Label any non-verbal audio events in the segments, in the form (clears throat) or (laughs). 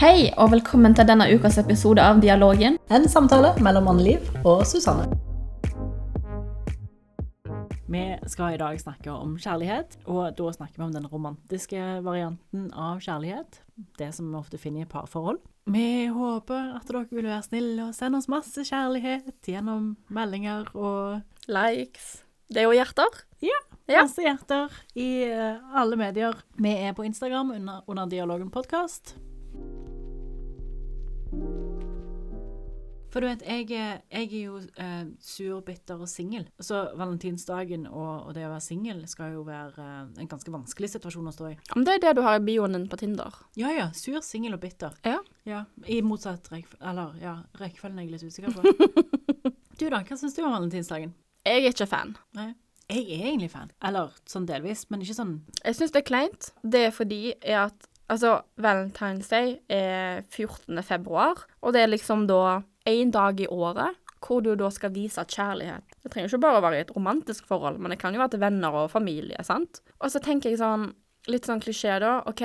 Hei, og velkommen til denne ukas episode av Dialogen. En samtale mellom Anne-Liv og Susanne. Vi skal i dag snakke om kjærlighet, og da snakker vi om den romantiske varianten av kjærlighet. Det som vi ofte finner i parforhold. Vi håper at dere vil være snille og sende oss masse kjærlighet gjennom meldinger og Likes. Det er jo hjerter. ja, Ja. masse hjerter i eh, alle medier. Vi er på Instagram under, under Dialogen podkast. For du vet, jeg, jeg er jo eh, sur, bitter og singel. Så valentinsdagen og, og det å være singel skal jo være eh, en ganske vanskelig situasjon å stå i. Men det er det du har i bioen din på Tinder. Ja ja, sur, singel og bitter. Ja. Ja, I motsatt rekkefølge Eller, ja, rekkefølgen er jeg litt usikker på. (laughs) du da, hva syns du om valentinsdagen? Jeg er ikke fan. Nei. Jeg er egentlig fan. Eller sånn delvis, men ikke sånn Jeg syns det er kleint. Det er fordi er at Altså, Valentine's Day er 14. februar, og det er liksom da én dag i året hvor du da skal vise kjærlighet. Det trenger ikke bare å være i et romantisk forhold, men det kan jo være til venner og familie, sant? Og så tenker jeg sånn Litt sånn klisjé, da. OK,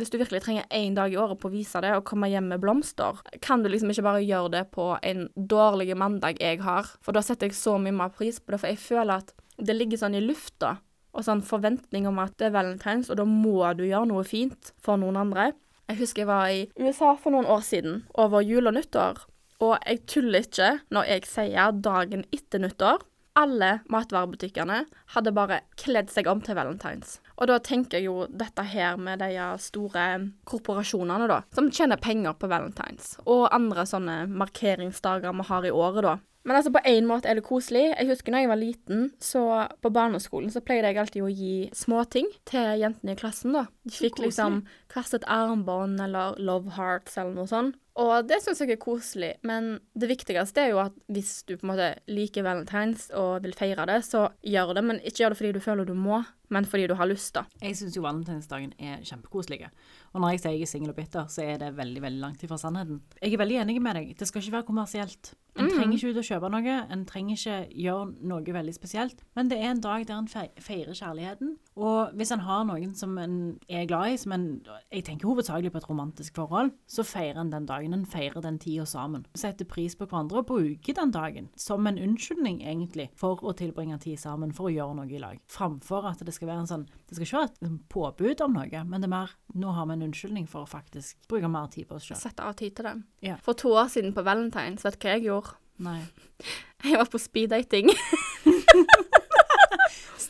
hvis du virkelig trenger én dag i året på å vise det, og komme hjem med blomster, kan du liksom ikke bare gjøre det på en dårlig mandag jeg har? For da setter jeg så mye mer pris på det, for jeg føler at det ligger sånn i lufta, og sånn forventning om at det er valentines, og da må du gjøre noe fint for noen andre. Jeg husker jeg var i USA for noen år siden, over jul og nyttår, og jeg tuller ikke når jeg sier dagen etter nyttår. Alle matvarebutikkene hadde bare kledd seg om til valentines. Og da tenker jeg jo dette her med de store korporasjonene, da, som tjener penger på valentines, og andre sånne markeringsdager vi har i året, da. Men altså, på en måte er det koselig. Jeg husker når jeg var liten, så på barneskolen så pleide jeg alltid å gi småting til jentene i klassen, da. De fikk liksom hvert sitt armbånd eller love hearts eller noe sånt. Og det syns jeg er koselig, men det viktigste er jo at hvis du på en måte liker valentines og vil feire det, så gjør det, men ikke gjør det fordi du føler du må, men fordi du har lyst, da. Jeg syns jo valentinsdagen er kjempekoselig. Og når jeg sier jeg er singel og bitter, så er det veldig veldig langt ifra sannheten. Jeg er veldig enig med deg. Det skal ikke være kommersielt. En trenger ikke ut og kjøpe noe. En trenger ikke gjøre noe veldig spesielt. Men det er en dag der en feirer kjærligheten. Og hvis en har noen som en er glad i, som en Jeg tenker hovedsakelig på et romantisk forhold, så feirer en den dagen. En feirer den tida sammen. Setter pris på hverandre og bruker den dagen som en unnskyldning, egentlig, for å tilbringe tid sammen, for å gjøre noe i lag. Framfor at det skal være en sånn Det skal ikke være et liksom, påbud om noe, men det er mer nå har vi en unnskyldning for å faktisk bruke mer tid på oss sjøl. Sette av tid til det. Ja. For to år siden på valentines, vet du hva jeg gjorde? Nei. (laughs) Jeg var på speeddating. (laughs)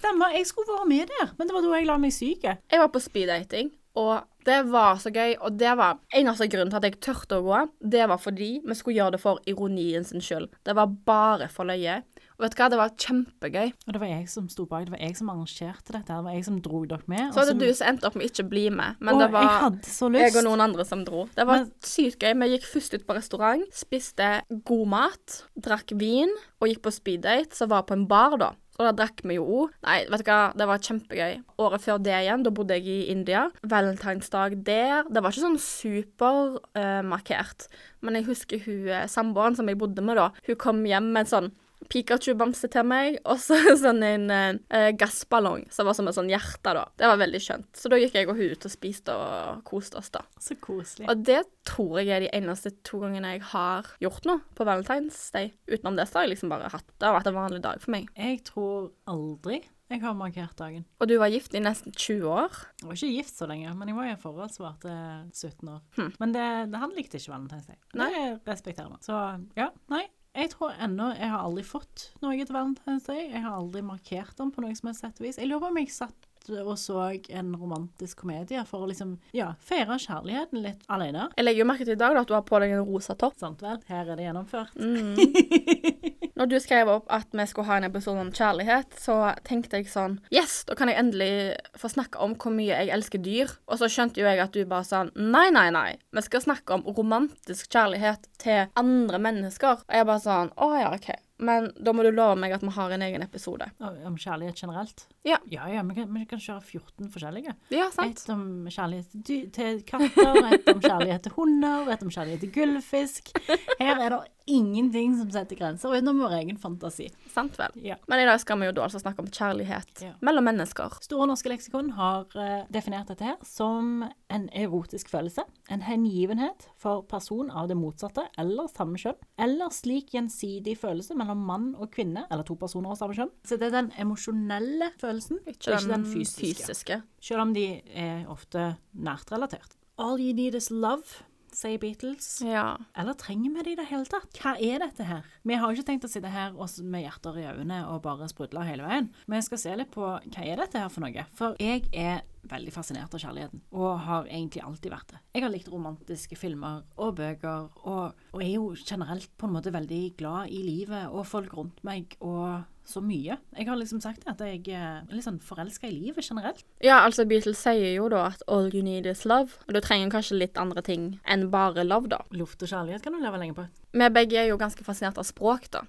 Stemmer, jeg skulle være med der, men det var da jeg la meg syk. Jeg var på speeddating, og det var så gøy. Og det var eneste grunnen til at jeg turte å gå, det var fordi vi skulle gjøre det for ironien sin skyld. Det var bare for løye. Og vet du hva, det var kjempegøy. Og det var jeg som sto bak, det var jeg som arrangerte dette, det var jeg som dro dere med. Så var det som... du som endte opp med ikke å bli med, men Å, det var jeg jeg og noen andre som dro. Det var Men- sykt gøy. Vi gikk først ut på restaurant, spiste god mat, drakk vin og gikk på speeddate, som var på en bar, da. Og da drakk vi jo òg. Nei, vet du hva, det var kjempegøy. Året før det igjen, da bodde jeg i India. Valentinsdag der. Det var ikke sånn supermarkert, men jeg husker hun eh, samboeren som jeg bodde med da, hun kom hjem med en sånn Pikachu-bamse til meg, og så (laughs) sånn en eh, gassballong som var som et sånn hjerte, da. Det var veldig skjønt. Så da gikk jeg og hun ut og spiste og koste oss, da. Så koselig. Og det tror jeg er de eneste to gangene jeg har gjort noe på Valentine's Day. Utenom det så har jeg liksom bare hatt Det har vært en vanlig dag for meg. Jeg tror aldri jeg har markert dagen. Og du var gift i nesten 20 år. Jeg var ikke gift så lenge, men jeg var i et forhold som varte 17 år. Hm. Men det, det, han likte ikke Valentine's. Nei. Det respekterer vi. Så ja, nei. Jeg tror ennå Jeg har aldri fått noe til Valentine's Day. Jeg har aldri markert den på noe som helst sett vis. Jeg lurer på om jeg satt og så en romantisk komedie for å liksom, ja, feire kjærligheten litt alene. Jeg legger jo merke til i dag da, at du har på deg en rosa topp. Sant vel? Her er det gjennomført. Mm. (laughs) Når du skrev opp at vi skulle ha en episode om kjærlighet, så tenkte jeg sånn Yes, da kan jeg endelig få snakke om hvor mye jeg elsker dyr. Og så skjønte jo jeg at du bare sa nei, nei, nei. Vi skal snakke om romantisk kjærlighet til andre mennesker. Og jeg bare sånn Å ja, OK. Men da må du love meg at vi har en egen episode. Om kjærlighet generelt? Ja. Ja, ja, vi kan, vi kan kjøre 14 forskjellige. Ja, sant? Et om kjærlighet til, katter, et om kjærlighet til hunder, et om kjærlighet til gullfisk. Her er det ingenting som setter grenser utenom vår egen fantasi. Sant vel. Ja. Men i dag skal vi jo da altså snakke om kjærlighet Ja. mellom mennesker. Store norske leksikon har eh, definert dette her som en erotisk følelse, en hengivenhet for person av det motsatte eller samme kjønn, eller slik gjensidig følelse mellom mann og kvinne, eller to personer av samme kjønn. Så det er den emosjonelle følelsen, Ikke, ikke den den fysiske. fysiske. Selv om de er ofte nært relatert. All you need is love, sier Beatles. Ja. Eller trenger vi det i det hele tatt? Hva er dette her? Vi har jo ikke tenkt å sitte her med hjerter i øynene og bare sprudle hele veien. Men jeg skal se litt på hva er dette her for noe. For jeg er veldig fascinert av kjærligheten, og har egentlig alltid vært det. Jeg har likt romantiske filmer og bøker, og, og er jo generelt på en måte veldig glad i livet og folk rundt meg og så mye. Jeg har liksom sagt det, at jeg er litt sånn forelska i livet generelt. ja, altså Beatles sier jo da at all you need is love. Og du trenger kanskje litt andre ting enn bare love, da. Luft og kjærlighet kan du leve lenge på. Vi begge er jo ganske fascinert av språk, da.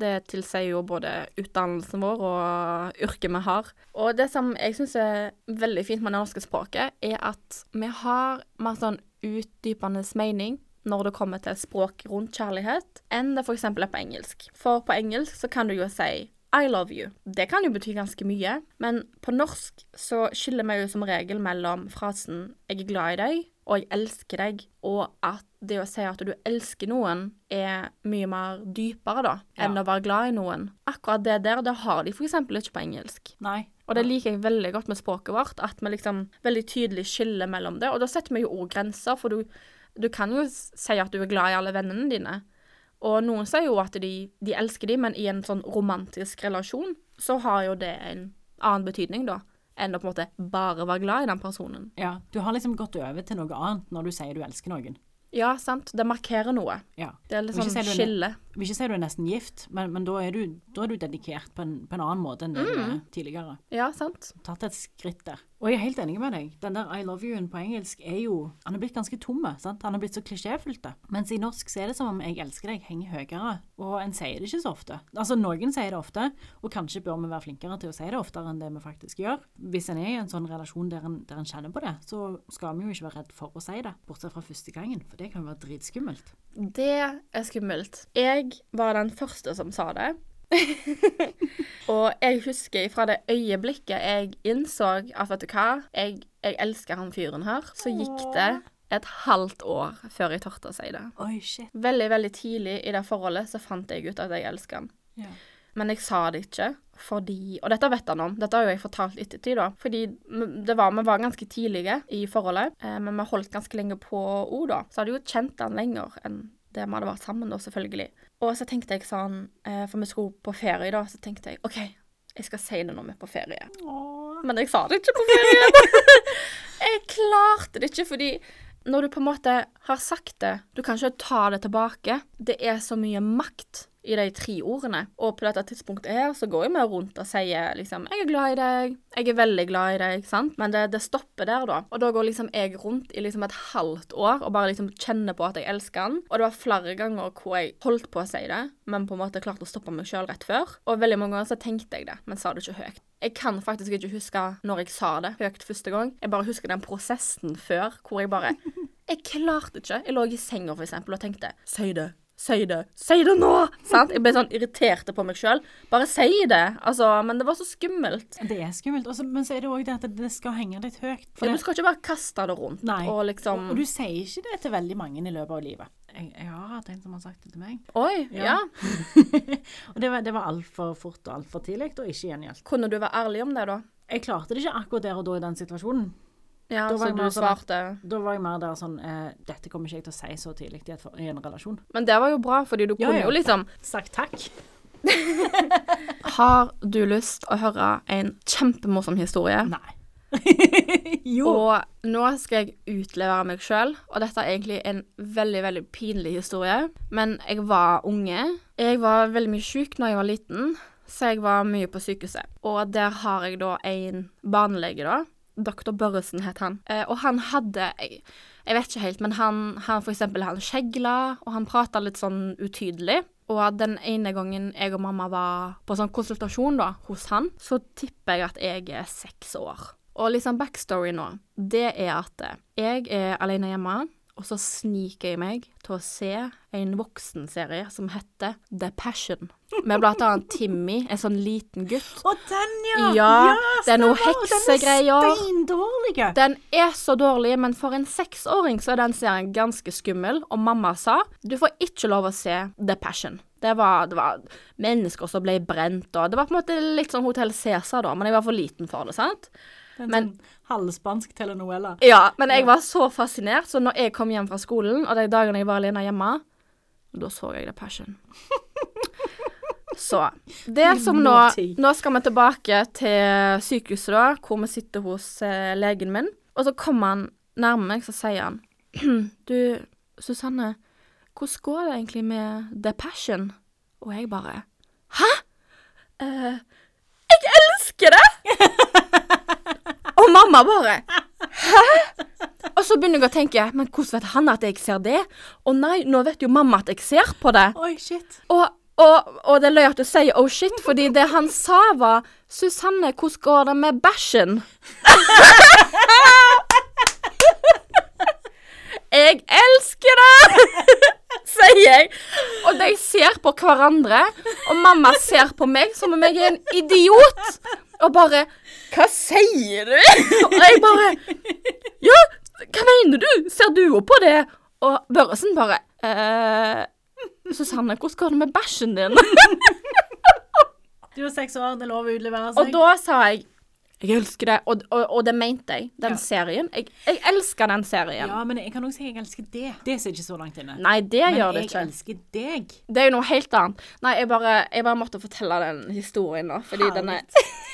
Det tilsier jo både utdannelsen vår og yrket vi har. Og det som jeg syns er veldig fint med det norske språket, er at vi har mer sånn utdypende mening når det kommer til språk rundt kjærlighet, enn det f.eks. er på engelsk. For på engelsk så kan du jo si I love you. Det kan jo bety ganske mye, men på norsk så skiller vi jo som regel mellom frasen 'jeg er glad i deg' og 'jeg elsker deg', og at det å si at du elsker noen er mye mer dypere, da, enn Ja. å være glad i noen. Akkurat det der, det har de f.eks. ikke på engelsk. Nei. Og det liker jeg veldig godt med språket vårt, at vi liksom veldig tydelig skiller mellom det. Og da setter vi jo òg grenser, for du, du kan jo si at du er glad i alle vennene dine. Og noen sier jo at de, de elsker dem, men i en sånn romantisk relasjon så har jo det en annen betydning, da, enn å på en måte bare være glad i den personen. Ja, du har liksom gått over til noe annet når du sier du elsker noen. Ja, sant. Det markerer noe. Ja. Det er litt sånn si du skille. Jeg vil ikke si du er nesten gift, men, men da, er du, da er du dedikert på en, på en annen måte enn det du Mm. er tidligere. Ja, sant. Tatt et skritt der. Og jeg er helt enig med deg. Den der I love you-en på engelsk er jo Han er blitt ganske tomme. sant? Han er blitt så klisjéfylt. Mens i norsk så er det som om jeg elsker deg henger høyere. Og en sier det ikke så ofte. Altså noen sier det ofte, og kanskje bør vi være flinkere til å si det oftere enn det vi faktisk gjør. Hvis en er i en sånn relasjon der en, der en kjenner på det, så skal vi jo ikke være redd for å si det. Bortsett fra første gangen, for det kan jo være dritskummelt. Det er skummelt. Jeg var den første som sa det. (laughs) og jeg husker fra det øyeblikket jeg innså at vet du hva, jeg, jeg elsker han fyren her, så gikk det et halvt år før jeg torde å si det. Oi, shit. Veldig, veldig tidlig i det forholdet så fant jeg ut at jeg elsker han. Ja. Men jeg sa det ikke fordi Og dette vet han om, dette har jo jeg fortalt ettertid, da. Fordi det var, vi var ganske tidlige i forholdet, eh, men vi holdt ganske lenge på ord, da. Så hadde jeg jo kjent han lenger enn det vi hadde vært sammen, da, selvfølgelig. Og så tenkte jeg sånn, eh, for vi skulle på ferie, da, så tenkte jeg OK, jeg skal si det når vi er på ferie. Men jeg sa det ikke på ferie. (laughs) jeg klarte det ikke, fordi når du på en måte har sagt det, du kan ikke ta det tilbake. Det er så mye makt i de tre ordene. Og på dette tidspunktet her så går mer rundt og sier liksom 'Jeg er glad i deg. Jeg er veldig glad i deg.' sant? Men det, det stopper der, da. Og da går liksom jeg rundt i liksom et halvt år og bare liksom kjenner på at jeg elsker han. Og det var flere ganger hvor jeg holdt på å si det, men på en måte klarte å stoppe meg sjøl rett før. Og veldig mange ganger så tenkte jeg det, men sa det ikke høyt. Jeg kan faktisk ikke huske når jeg sa det høyt første gang. Jeg bare husker den prosessen før, hvor jeg bare (laughs) Jeg klarte ikke. Jeg lå i senga, for eksempel, og tenkte Si det. Si det. Si det nå! Sant? Jeg ble sånn irritert på meg sjøl. Bare si det. Altså, men det var så skummelt. Det er skummelt. Også, men så er det òg det at det skal henge litt høyt. For Du skal ikke bare kaste det rundt Nei. og liksom og du sier ikke det til veldig mange i løpet av livet. Jeg, jeg har hatt en som har sagt det til meg. Oi, ja. (laughs) og det var, det var altfor fort og altfor tidlig, og ikke gjengjeldt. Kunne du være ærlig om det, da? Jeg klarte det ikke akkurat der og da i den situasjonen. Ja, Da var så jeg du svarte. sånn Da var jeg mer der sånn eh, Dette kommer ikke jeg til å si så tidlig i, i en relasjon. Men det var jo bra, fordi du Ja, kunne ja. jo liksom Sagt takk. (laughs) Har du lyst å høre en kjempemorsom historie? Nei. (laughs) jo. Og nå skal jeg utlevere meg sjøl, og dette er egentlig en veldig, veldig pinlig historie. Men jeg var unge. Jeg var veldig mye sjuk når jeg var liten, så jeg var mye på sykehuset. Og der har jeg da en barnelege, da. Doktor Børresen het han. Eh, og han hadde jeg, jeg vet ikke helt, men han, han for eksempel han skjegla, og han prata litt sånn utydelig. Og den ene gangen jeg og mamma var på sånn konsultasjon da, hos han, så tipper jeg at jeg er seks år. Og liksom backstory nå, det er at jeg er alene hjemme, og så sniker jeg meg til å se en voksenserie som heter The Passion. Med blant annet Timmy, en sånn liten gutt. Å, den, ja! Ja, det er noe heksegreier. Den er steindårlig. Den er så dårlig, men for en seksåring så er den serien ganske skummel, og mamma sa du får ikke lov å se The Passion. Det var, det var mennesker som ble brent, og det var på en måte litt sånn Hotell Cæsar da, men jeg var for liten for det, sant? Den Men- sånn halvspansk telenovela. Ja, men jeg var så fascinert, så når jeg kom hjem fra skolen, og de dagene jeg var alene hjemme, da så jeg The Passion. Så det som nå Nå skal vi tilbake til sykehuset, da, hvor vi sitter hos eh, legen min. Og så kommer han nærme meg, så sier han (clears throat) Du, Susanne, hvordan går det egentlig med The Passion? Og jeg bare Hæ? Eh, jeg elsker det! (laughs) Og mamma bare Hæ? Og så begynner jeg å tenke Men hvordan vet han at jeg ser det? Å nei, nå vet jo mamma at jeg ser på det. Oi, shit. Og, og, og det er løy at du sier oh shit, fordi det han sa var Susanne, hvordan går det med bæsjen? (laughs) jeg elsker det! (laughs) sier jeg. Og de ser på hverandre, og mamma ser på meg som om jeg er en idiot. Og bare Hva sier du? Og jeg bare Ja, hva mener du? Ser du òg på det? Og Børresen bare eh, Susanne, hvordan går det med bæsjen din? Du er seks år, det er lov å utlevere Og da sa jeg jeg elsker det, og, og, og det mente jeg. Den Ja. serien. Jeg, jeg elsker den serien. Ja, men jeg kan også si jeg elsker det. Det som ikke så langt inne. Nei, det men gjør det ikke. Men jeg elsker deg. Det er jo noe helt annet. Nei, jeg bare, jeg bare måtte fortelle den historien nå, fordi den er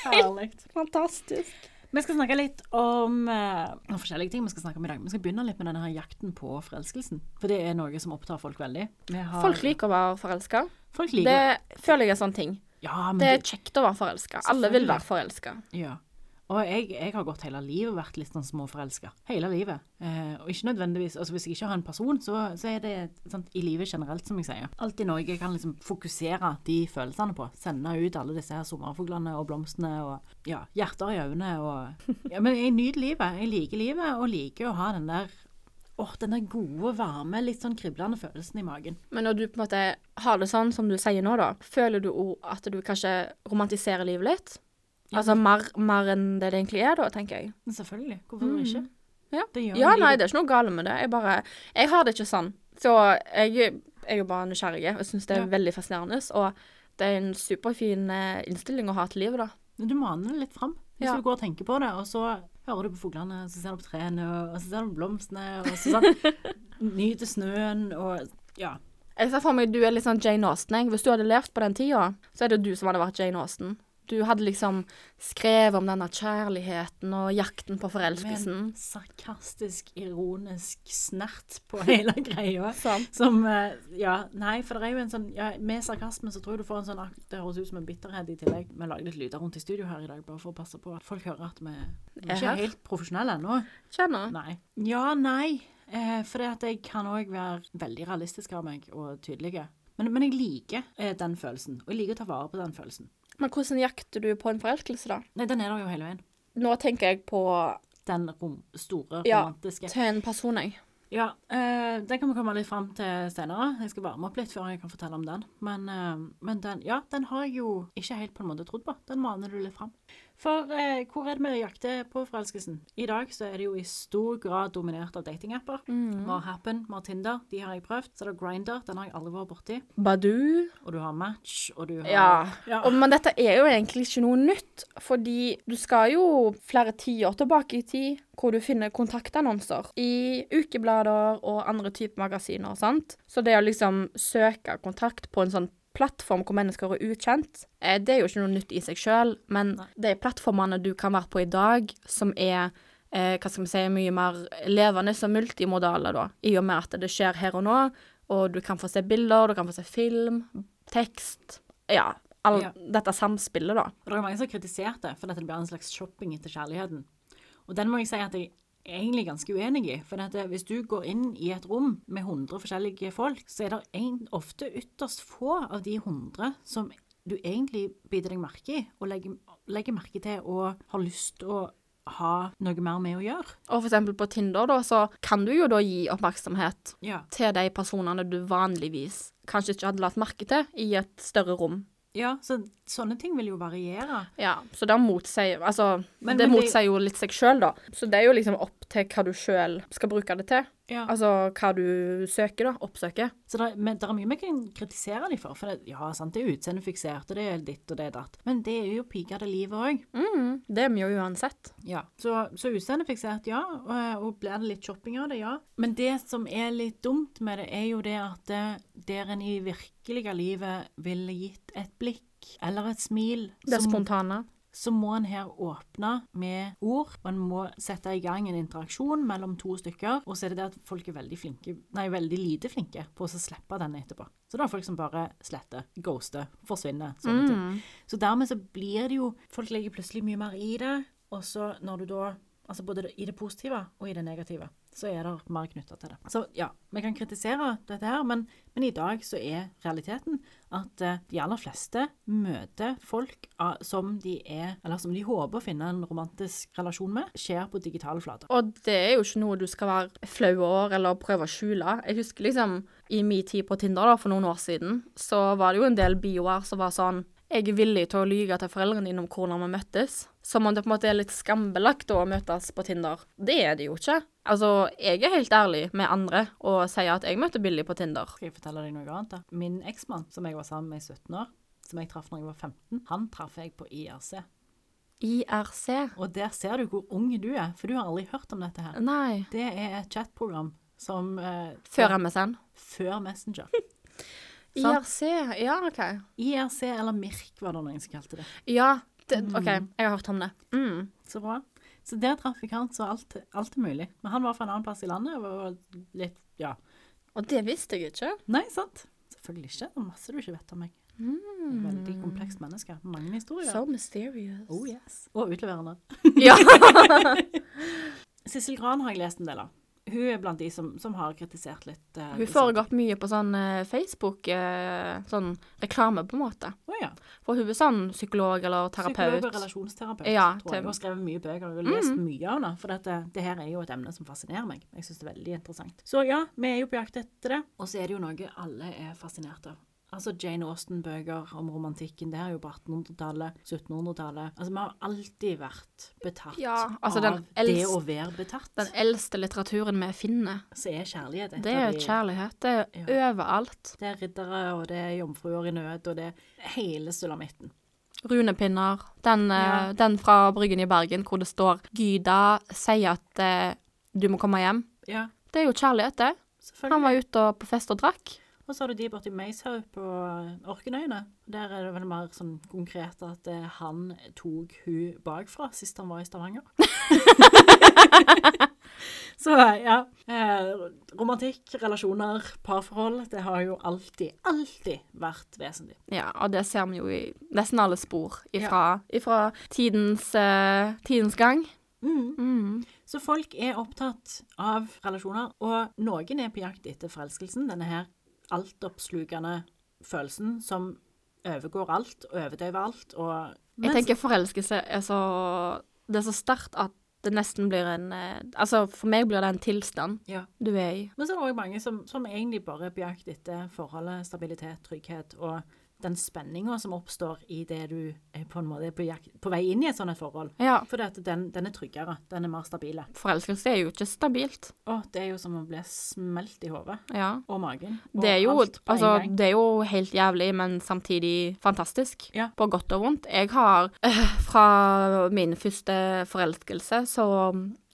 Herlig. (laughs) fantastisk. Vi skal snakke litt om uh, forskjellige ting vi skal snakke om i dag. Vi skal begynne litt med denne her jakten på forelskelsen. For det er noe som opptar folk veldig. Vi har, Folk liker å være forelska. Liker Det føler jeg er sånn ting. Ja, men Det er det, kjekt å være forelska. Alle vil være forelska. ja. Og jeg, jeg har gått hele livet vært litt sånn småforelska. Hele livet. Eh, og ikke nødvendigvis Altså hvis jeg ikke har en person, så, så er det sant, i livet generelt, som jeg sier. Alltid noe jeg kan liksom fokusere de følelsene på. Sende ut alle disse her sommerfuglene og blomstene og ja, hjerter i øynene og Ja, men jeg nyter livet. Jeg liker livet og liker å ha den der Åh, den der gode, varme, litt sånn kriblende følelsen i magen. Men når du på en måte har det sånn som du sier nå, da, føler du òg at du kanskje romantiserer livet litt? Altså mer, mer enn det det egentlig er, da, tenker jeg. Selvfølgelig. Hvorfor ikke? Ja, Det ja nei, det er ikke noe galt med det. Jeg bare Jeg har det ikke sånn. Så jeg, jeg er jo bare nysgjerrig og syns det er Ja. veldig fascinerende. Og det er en superfin eh, innstilling å ha til livet, da. Men Du maner det litt fram. Hvis Ja. du går og tenker på det, og så hører du på fuglene, så ser du på trærne, og så ser du på blomstene, og så sånn, (laughs) nyter snøen, og ja. Jeg ser for meg du er litt sånn Jane Austen. Hvis du hadde levd på den tida, så er det du som hadde vært Jane Austen. Du hadde liksom skrevet om denne kjærligheten og jakten på forelskelsen. Med en sarkastisk, ironisk snert på (laughs) hele greia. Som eh, Ja, nei, for det er jo en sånn ja, Med sarkasme så tror jeg du får en sånn Det høres ut som en bitterhet i tillegg. Vi lager litt lyder rundt i studio her i dag, bare for å passe på at folk hører at vi, vi Er ikke er helt profesjonelle ennå. Kjenner. Nei. Ja, nei. Eh, for det at jeg kan òg være veldig realistisk av meg og tydelig. Men, men jeg liker eh, den følelsen, og jeg liker å ta vare på den følelsen. Men hvordan jakter du på en forelskelse, da? Nei, den er der jo hele veien. Nå tenker jeg på Den rom, store, Ja. romantiske. til en person, jeg. Ja, øh, den kan vi komme litt fram til senere. Jeg skal varme opp litt før jeg kan fortelle om den. Men, øh, men den, ja, den har jeg jo ikke helt på en måte trodd på. Den maner du litt fram. For eh, hvor er det vi jakter på forelskelsen? I dag så er det jo i stor grad dominert av datingapper. Vi har Happen, vi har Tinder, de har jeg prøvd. Så er det Grinder, den har jeg aldri vært borti. Badoo. Og du har Match, og du har Ja. Ja. Og, men dette er jo egentlig ikke noe nytt, fordi du skal jo flere tiår tilbake i tid, hvor du finner kontaktannonser i ukeblader og andre typer magasiner, sant? Så det å liksom søke kontakt på en sånn plattform hvor mennesker er ukjent, eh, det er jo ikke noe nytt i seg sjøl, men de plattformene du kan være på i dag, som er eh, hva skal vi si, mye mer levende og multimodale, da, i og med at det skjer her og nå, og du kan få se bilder, du kan få se film, tekst, ja, all, Ja. dette samspillet, da. Og det er mange som har kritisert det, for dette det blir en slags shopping etter kjærligheten. Og den må jeg si at jeg egentlig ganske uenig i. For at eh, hvis du går inn i et rom med 100 forskjellige folk, så er det en, ofte ytterst få av de 100 som du egentlig biter deg merke i, og legger, legger merke til og har lyst til å ha noe mer med å gjøre. Og eksempel på Tinder, da, så kan du jo da gi oppmerksomhet Ja. til de personene du vanligvis kanskje ikke hadde lagt merke til i et større rom. Ja, så sånne ting vil jo variere. Ja, så det motsier Altså, Men- det men det- motsier jo litt seg sjøl, da. Så det er jo liksom opp til hva du sjøl skal bruke det til. Ja. Altså hva du søker, da. Oppsøker. Så det, men det er mye vi kan kritisere dem for. For det, ja, sant, det er utseendefiksert, og det er ditt og det er datt. Men det er jo piker det livet òg. Mm, det er vi jo uansett. Ja. Så, så utseendefiksert, ja. Og, og blir det litt shopping av det, ja. Men det som er litt dumt med det, er jo det at det, der en i virkelige livet ville gitt et blikk eller et smil, Det som, spontane. Så må en her åpne med ord, og en må sette i gang en interaksjon mellom to stykker. Og så er det det at folk er veldig flinke, nei, veldig lite flinke på å slippe den etterpå. Så da er folk som bare sletter, ghoster, forsvinner, sånne ting. Så dermed så blir det jo Folk legger plutselig mye mer i det, og så når du da Altså både i det positive og i det negative, så er det mer knytta til det. Så ja, vi kan kritisere dette her, men, men i dag så er realiteten at eh, de aller fleste møter folk ah, som de er Eller som de håper å finne en romantisk relasjon med, skjer på digitale flater. Og det er jo ikke noe du skal være flau over eller prøve å skjule. Jeg husker liksom i min tid på Tinder da, for noen år siden, så var det jo en del bioer som var sånn jeg er villig til å lyge til foreldrene dine om hvordan vi møttes. Som om det på en måte er litt skambelagt å møtes på Tinder. Det er det jo ikke. Altså, jeg er helt ærlig med andre og sier at jeg møter Billy på Tinder. Skal jeg fortelle deg noe annet? da? Min eksmann, som jeg var sammen med i 17 år, som jeg traff når jeg var 15, han traff jeg på IRC. IRC? Og der ser du hvor ung du er, for du har aldri hørt om dette her. Nei. Det er et chatprogram som eh, Før MSN? Før Messenger. (laughs) IRC, ja, OK. IRC, eller MIRK var det noen som kalte det. Ja, det, OK, jeg har hørt om det. Mm. Så bra. Så der han, så alt, alt er mulig. Men han var fra en annen plass i landet, og var litt Ja. Og det visste jeg ikke. Nei, sant? Selvfølgelig ikke. Det er masse du ikke vet om meg. Veldig komplekst menneske. Mange historier. So mysterious. Oh yes. Og utleverende. Ja. (laughs) Sissel Gran har jeg lest en del av. Hun er blant de som, som har kritisert litt. Uh, Hun får foregår mye på sånn uh, Facebook, uh, sånn reklame på en måte. Oh, ja. For hun er sånn psykolog eller Psykolog terapeut. og relasjonsterapeut. Ja, tror jeg. Hun har skrevet mye bøker og har lest mye av det. For dette, det her er jo et emne som fascinerer meg. Jeg syns det er veldig interessant. Så ja, vi er jo på jakt etter det. Og så er det jo noe alle er fascinert av. Altså Jane Austen-bøker om romantikken. Det er jo på 1800-tallet, 1700-tallet. Altså, vi har alltid vært betatt Ja, altså, av av det å være betatt. Den eldste litteraturen vi finner, Så er kjærlighet et det av er de kjærlighet. Det er Ja. overalt. Det er riddere, og det er jomfruer i nød, og det er hele sulamitten. Runepinner. Den, eh, Ja. den fra Bryggen i Bergen hvor det står 'Gyda sier at eh, du må komme hjem'. Ja, Det er jo kjærlighet, det. Han var ute og på fest og drakk. Og så har du de borti Meishaug på Orkenøyene. Der er det vel mer sånn konkret at eh, han tok hun bakfra sist han var i Stavanger. (laughs) så ja. Eh, romantikk, relasjoner, parforhold, det har jo alltid, alltid vært vesentlig. Ja, og det ser vi jo i nesten alle spor ifra, ifra tidens, uh, tidens gang. Mm. Mm. Så folk er opptatt av relasjoner, og noen er på jakt etter forelskelsen, denne her altoppslukende følelsen som overgår alt og overdøver alt. Og, Jeg tenker forelskelse er så Det er så sterkt at det nesten blir en eh, Altså, for meg blir det en tilstand ja. du er i. Men så er det òg mange som, som egentlig bare på jakt etter forholdet, stabilitet, trygghet og den spenninga som oppstår i det du er på en måte på, jakt, på vei inn i et sånt forhold. Ja. For den, den er tryggere, den er mer stabile. Forelskelse er jo ikke stabilt. Å, det er jo som å bli smelt i hodet Ja. og magen. Og Det er jo, på altså, det er jo helt jævlig, men samtidig fantastisk. Ja. På godt og vondt. Jeg har øh, Fra min første forelskelse, så,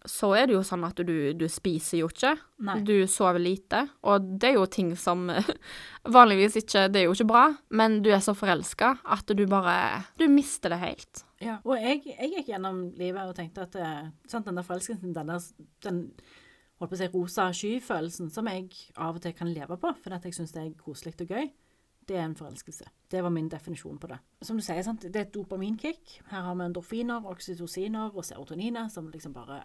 så er det jo sånn at du, du spiser jo ikke. Nei. Du sover lite. Og det er jo ting som (laughs) vanligvis ikke Det er jo ikke bra, men du er så forelska at du bare Du mister det helt. Ja, og jeg, jeg gikk gjennom livet og tenkte at eh, sant, den der forelskelsen, den der den, holdt på å si, rosa sky-følelsen som jeg av og til kan leve på, fordi jeg syns det er koselig og gøy, det er en forelskelse. Det var min definisjon på det. Som du sier, sant, det er et dopaminkick. Her har vi endorfiner, oksytociner og serotoniner som liksom bare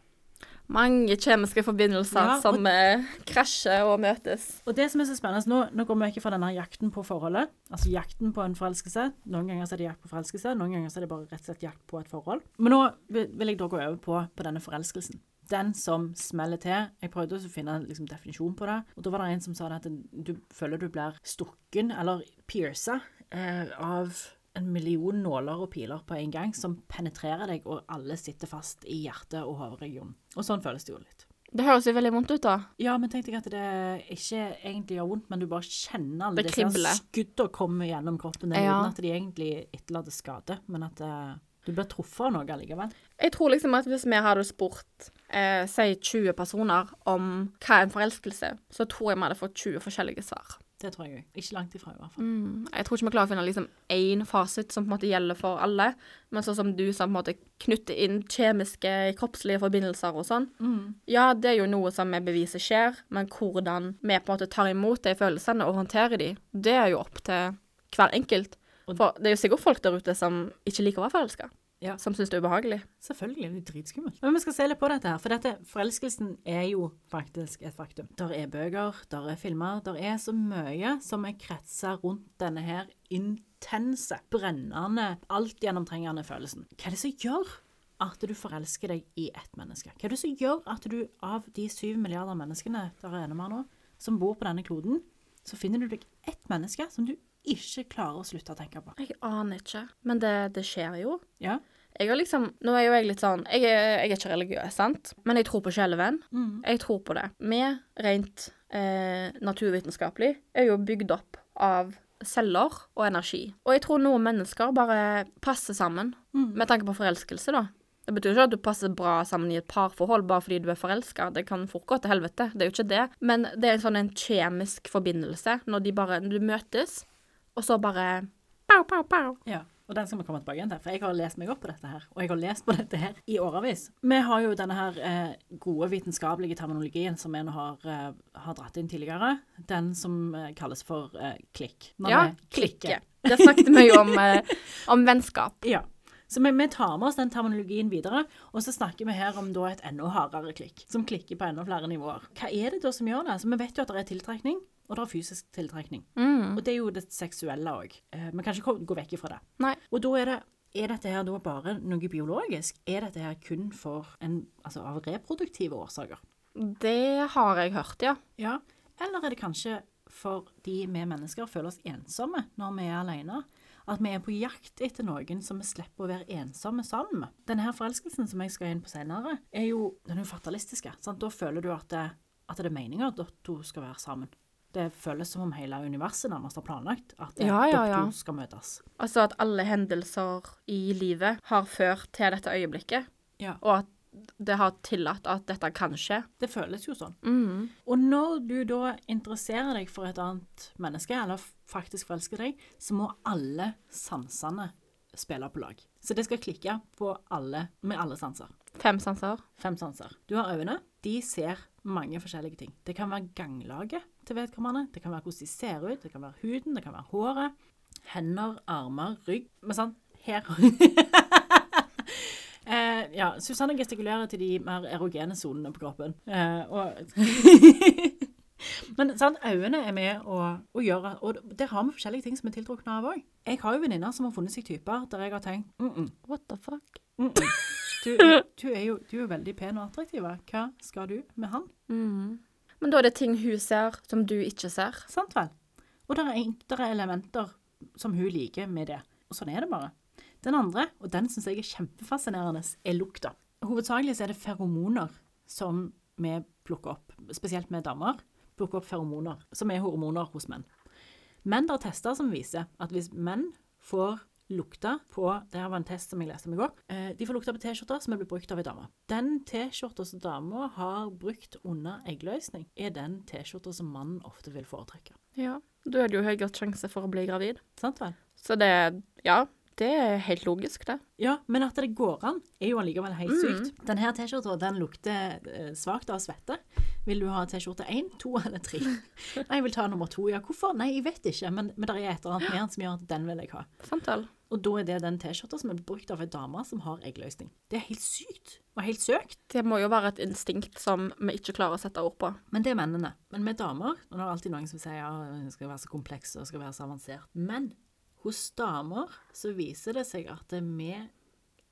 Mange kjemiske forbindelser Ja, og- som eh, krasjer og møtes. Og det som er så spennende, nå, nå går vi ikke fra denne jakten på forholdet, altså jakten på en forelskelse. Noen ganger så er det jakt på forelskelse, noen ganger så er det bare rett og slett jakt på et forhold. Men nå vil jeg da gå over på, på denne forelskelsen. Den som smeller til. Jeg prøvde å finne en liksom, definisjon på det, og da var det en som sa det at du føler du blir stukken, eller pierca, eh, av en million nåler og piler på en gang, som penetrerer deg, og alle sitter fast i hjerte- og hoderegionen. Og sånn føles det jo litt. Det høres jo veldig vondt ut, da. Ja, men tenk deg at det ikke egentlig gjør vondt, men du bare kjenner alle Det disse skuddene komme gjennom kroppen din, Ja. uten at de egentlig etterlater skade, men at eh, du blir truffet av noe allikevel. Jeg tror liksom at hvis vi hadde spurt eh, si 20 personer om hva er en forelskelse, så tror jeg vi hadde fått 20 forskjellige svar. Det tror jeg òg. Ikke langt ifra, i hvert fall. Mm. Jeg tror ikke vi klarer å finne liksom én fasit som på en måte gjelder for alle, men sånn som du som på en måte knytter inn kjemiske, kroppslige forbindelser og sånn. Mm. Ja, det er jo noe som vi beviser skjer, men hvordan vi på en måte tar imot de følelsene og håndterer de, det er jo opp til hver enkelt. For det er jo sikkert folk der ute som ikke liker å være forelska, Ja. som syns det er ubehagelig. Selvfølgelig, det er dritskummelt. Men vi skal se litt på dette her, for dette, forelskelsen er jo faktisk et faktum. Der er bøker, der er filmer, der er så mye som er kretsa rundt denne her intense, brennende, altgjennomtrengende følelsen. Hva er det som gjør at du forelsker deg i ett menneske? Hva er det som gjør at du av de syv milliarder menneskene der er med nå, som bor på denne kloden, så finner du deg ett menneske som du ikke klarer å slutte å tenke på? Jeg aner ikke, men det, det skjer jo. Ja? Jeg har liksom, Nå er jo jeg litt sånn Jeg er, jeg er ikke religiøs, sant? Men jeg tror på sjelevenn. Mm. Jeg tror på det. Vi, rent eh, naturvitenskapelig, er jo bygd opp av celler og energi. Og jeg tror noen mennesker bare passer sammen, Mm. med tanke på forelskelse, da. Det betyr ikke at du passer bra sammen i et parforhold bare fordi du er forelska. Det kan fort gå til helvete, det er jo ikke det. Men det er en sånn en kjemisk forbindelse, når de bare Du møtes, og så bare Pow, pow, pow. Ja, og den skal vi komme tilbake igjen til, for jeg har lest meg opp på dette her, og jeg har lest på dette her i årevis. Vi har jo denne her eh, gode vitenskapelige terminologien som nå har, eh, har dratt inn tidligere, den som eh, kalles for eh, klikk. Når Ja, klikke. Det snakket vi jo om, (laughs) eh, om vennskap. Ja. Så vi, vi tar med oss den terminologien videre, og så snakker vi her om da et enda hardere klikk, som klikker på enda flere nivåer. Hva er det da som gjør det? Altså, vi vet jo at det er tiltrekning, og det er fysisk tiltrekning. Mm. Og det er jo det seksuelle òg. Vi kan ikke gå vekk ifra det. Nei. Og da er det er dette her da bare noe biologisk? Er dette her kun for en, altså av reproduktive årsaker? Det har jeg hørt, ja. Ja. Eller er det kanskje fordi vi mennesker føler oss ensomme når vi er alene? At vi er på jakt etter noen som vi slipper å være ensomme sammen med? Denne her forelskelsen som jeg skal inn på senere, er jo den fatalistiske. Sant? Da føler du at det, at det er meninga at to skal være sammen. Det føles som om hele universet nærmest har planlagt at Ja, ja, dere ja. to skal møtes. Altså at alle hendelser i livet har ført til dette øyeblikket, Ja. og at det har tillatt at dette kan skje. Det føles jo sånn. Mm. Og når du da interesserer deg for et annet menneske, eller faktisk forelsker deg, så må alle sansene spille på lag. Så det skal klikke på alle, med alle sanser. Fem sanser. Fem sanser. Du har øynene. De ser mange forskjellige ting. Det kan være ganglaget til vedkommende, det kan være hvordan de ser ut, det kan være huden, det kan være håret, hender, armer, rygg. Men sant, her (laughs) eh, Ja, Susanne gestikulerer til de mer erogene sonene på kroppen. Eh, og (laughs) Men sant, øynene er med å, å gjøre Og der har vi forskjellige ting som er tiltrukne av òg. Jeg har jo venninner som har funnet seg typer der jeg har tenkt mm -mm, What the fuck? -mm. Du, du, er jo, du er jo veldig pen og attraktiv. Hva skal du med han? Mm. Men da er det ting hun ser som du ikke ser. Sant vel? Og det er, enklere er elementer som hun liker med det. Og sånn er det bare. Den andre, og den syns jeg er kjempefascinerende, er lukta. Hovedsakelig så er det feromoner som vi plukker opp, spesielt med damer. Plukker opp feromoner, som er hormoner hos menn. Men det er tester som viser at hvis menn får lukta på Det her var en test som jeg leste om i går. Eh, de får lukta på T-skjorter som er blitt brukt av ei dame. Den T-skjorta som dama har brukt under eggløsning, er den T-skjorta som mannen ofte vil foretrekke. Ja. Da er det jo høyere sjanse for å bli gravid. Sant vel? Så det Ja, det er helt logisk, det. Ja, men at det går an, er jo allikevel helt Mm. sykt. Denne her T-skjorta den lukter eh, svakt av svette. Vil du ha T-skjorte én, to eller tre? (laughs) Nei, jeg vil ta nummer to. Ja, hvorfor? Nei, jeg vet ikke, men, men det er et eller annet (gasps) med den som gjør at den vil jeg ha. Vel? Og da er det den T-skjorta som er brukt av ei dame som har eggløsning. Det er helt sykt og helt søkt. Det må jo være et instinkt som vi ikke klarer å sette ord på. Men det er mennene. Men med damer og det er alltid noen som sier ja, det skal være så kompleks og skal være så avansert. Men hos damer så viser det seg at vi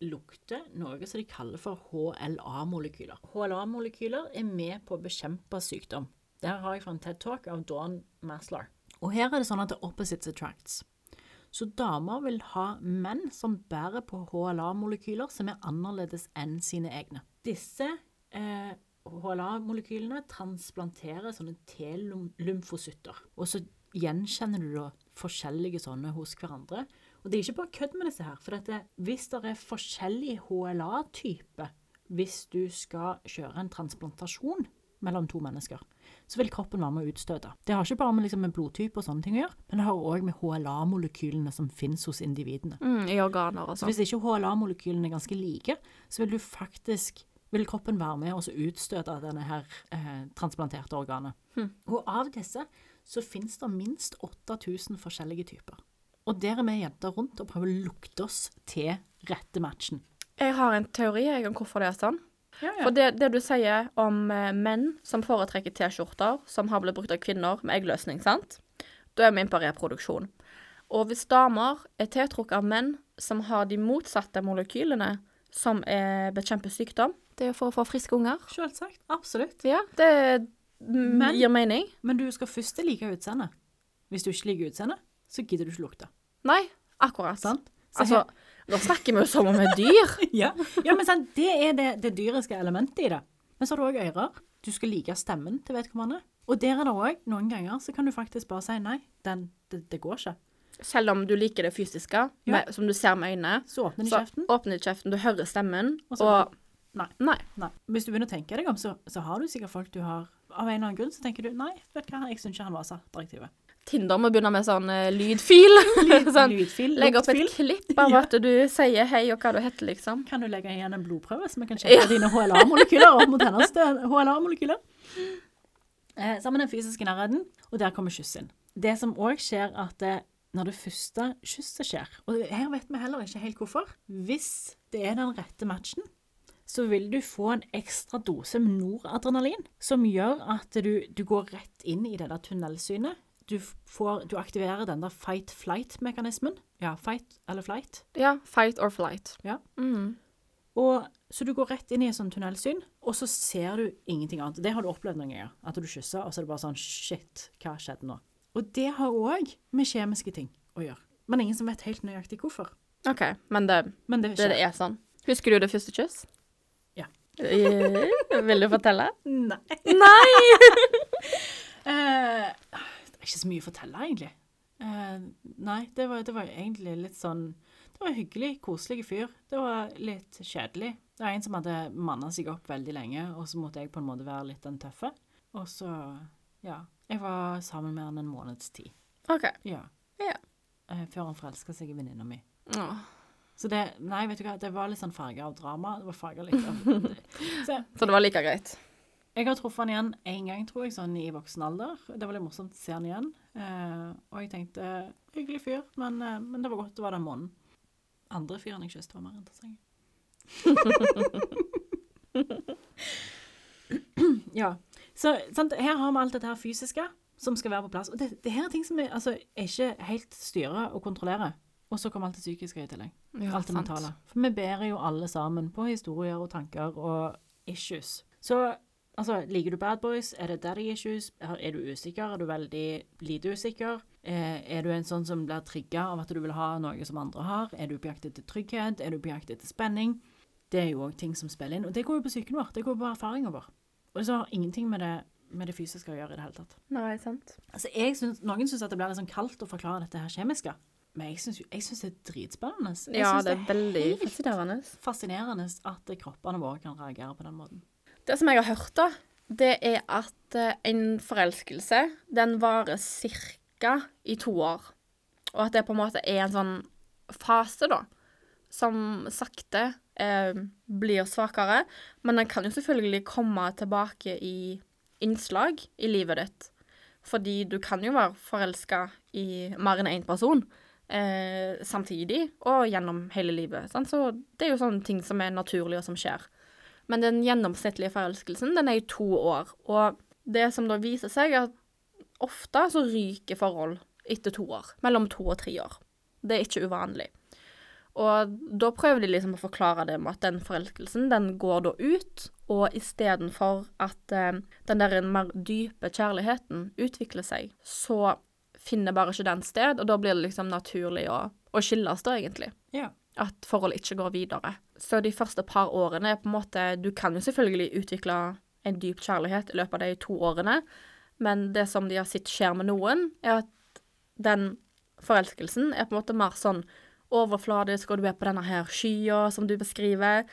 lukter noe som de kaller for HLA-molekyler. HLA-molekyler er med på å bekjempe sykdom. Der har jeg fra en TED-talk av Dawn Maslar. Og her er det sånn at det er opposites attracts. Så damer vil ha menn som bærer på HLA-molekyler som er annerledes enn sine egne. Disse eh, HLA-molekylene transplanterer sånne T-lymfocytter. Og så gjenkjenner du da forskjellige sånne hos hverandre. Og det er ikke bare kødd med disse her. For dette, hvis det er forskjellig HLA-type hvis du skal kjøre en transplantasjon mellom to mennesker, så vil kroppen være med å utstøte. Det har ikke bare med, liksom, med blodtype og sånne ting å gjøre, men det har òg med HLA-molekylene som finnes hos individene. Mm, I organer og Så sånn. hvis ikke HLA-molekylene er ganske like, så vil du faktisk vil kroppen være med og så utstøte denne her eh, transplanterte organet. Og av disse så finnes det minst 8000 forskjellige typer. Og der er vi jenter rundt og prøver å lukte oss til rette matchen. Jeg har en teori om hvorfor det er sånn. For det, det du sier om eh, menn som foretrekker T-skjorter som har blitt brukt av kvinner med eggløsning, sant? Da er vi inne på reproduksjon. Og hvis damer er tiltrukket av menn som har de motsatte molekylene som er bekjemper sykdom, det er for å få friske unger. Selvsagt. Absolutt. Ja, det Men- gir mening. Men du skal først like utseendet. Hvis du ikke liker utseendet, så gidder du ikke lukte. Nei, akkurat. Sant? Så Altså, nå snakker vi jo som om vi er dyr. (laughs) Ja, ja men sant, det er det, det dyriske elementet i det. Men så har du òg ører. Du skal like stemmen til vedkommende. Og der er det òg noen ganger så kan du faktisk bare si nei, den, det, det går ikke. Selv om du liker det fysiske, Ja. med, som du ser med øynene, Så åpner de så kjeften. åpner de kjeften, du hører stemmen, Og og, Nei. Nei. Nei. Hvis du begynner å tenke deg om, så, så har du sikkert folk du har Av en eller annen grunn så tenker du nei, vet du hva, jeg syns ikke han var så attraktiv. Tinder må begynne med sånn uh, lydfil. (laughs) (laughs) sånn, Lydfil, legge opp et klipp av at du sier hei og hva du heter, liksom. Kan du legge igjen en blodprøve, så vi kan sjekke dine HLA-molekyler opp mot hennes HLA-molekyler? Eh, sammen den fysiske nærheten, og der kommer kyss inn. Det som òg skjer, at det, når det første kysset skjer, og her vet vi heller ikke helt hvorfor Hvis det er den rette matchen, så vil du få en ekstra dose med noradrenalin, som gjør at du, du går rett inn i det der tunnelsynet. Du, får, du aktiverer den der fight-flight-mekanismen. Ja, fight eller flight. Ja, fight or flight. Ja. Mm. Og, så du går rett inn i et sånt tunnelsyn, og så ser du ingenting annet. Det har du opplevd noen ganger. At du kysser, og så er det bare sånn Shit, hva skjedde nå? Og det har òg med kjemiske ting å gjøre. Men ingen som vet helt nøyaktig hvorfor. OK, men det, Men det det, det er sånn. Husker du det første kyss? Ja. Eh, Vil du fortelle? Nei. Nei! (laughs) Eh, det er ikke så mye å fortelle, egentlig. Eh, nei, det var, det var egentlig litt sånn Det var en hyggelig, koselig fyr. Det var litt kjedelig. Det var en som hadde manna seg opp veldig lenge, og så måtte jeg på en måte være litt den tøffe. Og så, ja Jeg var sammen med han en måneds tid. OK. Ja. Ja. Eh, før han forelska seg i venninna mi. Åh. Så det Nei, vet du hva, det var litt sånn farger av drama. Det var farger litt av (laughs) Så Så det var like greit. Jeg har truffet han igjen én gang, tror jeg, sånn i voksen alder. Det var litt morsomt å se han igjen. Eh, og jeg tenkte hyggelig fyr, men, eh, men det var godt det var den måneden. Andre fyren jeg kysset, var mer interessant. (laughs) ja. Så sant, her har vi alt dette her fysiske som skal være på plass. Og det, det her er ting som vi altså, ikke helt styrer og kontrollerer. Og så kommer alt det psykiske i tillegg. Ja, alt det mentale. For vi bærer jo alle sammen på historier og tanker og issues. Så altså, liker du bad boys? Er det daddy issues? Er er du usikker? Er du veldig lite usikker? Eh, er du en sånn som blir trigga av at du vil ha noe som andre har? Er du på jakt etter trygghet? Er du på jakt etter spenning? Det er jo òg ting som spiller inn. Og det går jo på psyken vår. Det går på erfaringen vår. Og så har ingenting med det, med det fysiske å gjøre i det hele tatt. Nei, sant. Altså, jeg synes, Noen syns at det blir litt sånn kaldt å forklare dette her kjemiske. Men jeg syns synes det er dritspennende. Jeg Ja, synes det er veldig fascinerende. fascinerende at kroppene våre kan reagere på den måten. Det som jeg har hørt, da, det er at eh, en forelskelse, den varer cirka i to år. Og at det på en måte er en sånn fase, da, som sakte eh, blir svakere. Men den kan jo selvfølgelig komme tilbake i innslag i livet ditt. Fordi du kan jo være forelska i mer enn én person eh, samtidig og gjennom hele livet. Sant? Så det er jo sånne ting som er naturlige, og som skjer. Men den gjennomsnittlige forelskelsen, den er i to år. Og det som da viser seg, er at ofte så ryker forhold etter to år. Mellom to og tre år. Det er ikke uvanlig. Og da prøver de liksom å forklare det med at den forelskelsen, den går da ut, og istedenfor at eh, den der mer dype kjærligheten utvikler seg, så finner bare ikke den sted, og da blir det liksom naturlig å, å skilles da, egentlig. Ja. At forholdet ikke går videre. Så de første par årene er på en måte Du kan jo selvfølgelig utvikle en dyp kjærlighet i løpet av de to årene, men det som de har sett skjer med noen, er at den forelskelsen er på en måte mer sånn overfladisk, og du er på denne her skya som du beskriver.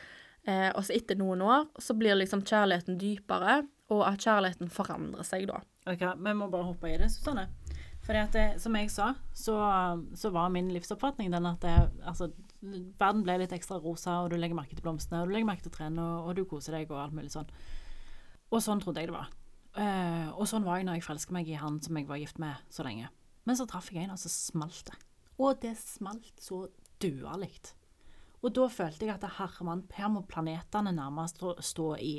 Eh, og så etter noen år så blir liksom kjærligheten dypere, og at kjærligheten forandrer seg da. Ok, Vi må bare hoppe i det, Susanne. For som jeg sa, så, så var min livsoppfatning den at det, altså, verden ble litt ekstra rosa, og du legger merke til blomstene, og du legger merke til trærne, og, og, du koser deg, og alt mulig sånn. Og sånn trodde jeg det var. Uh, og sånn var jeg når jeg forelsket meg i han som jeg var gift med så lenge. Men så traff jeg en, og så smalt det. Og det smalt så dualig. Og da følte jeg at herremann, her må planetene nærmest stå, stå i,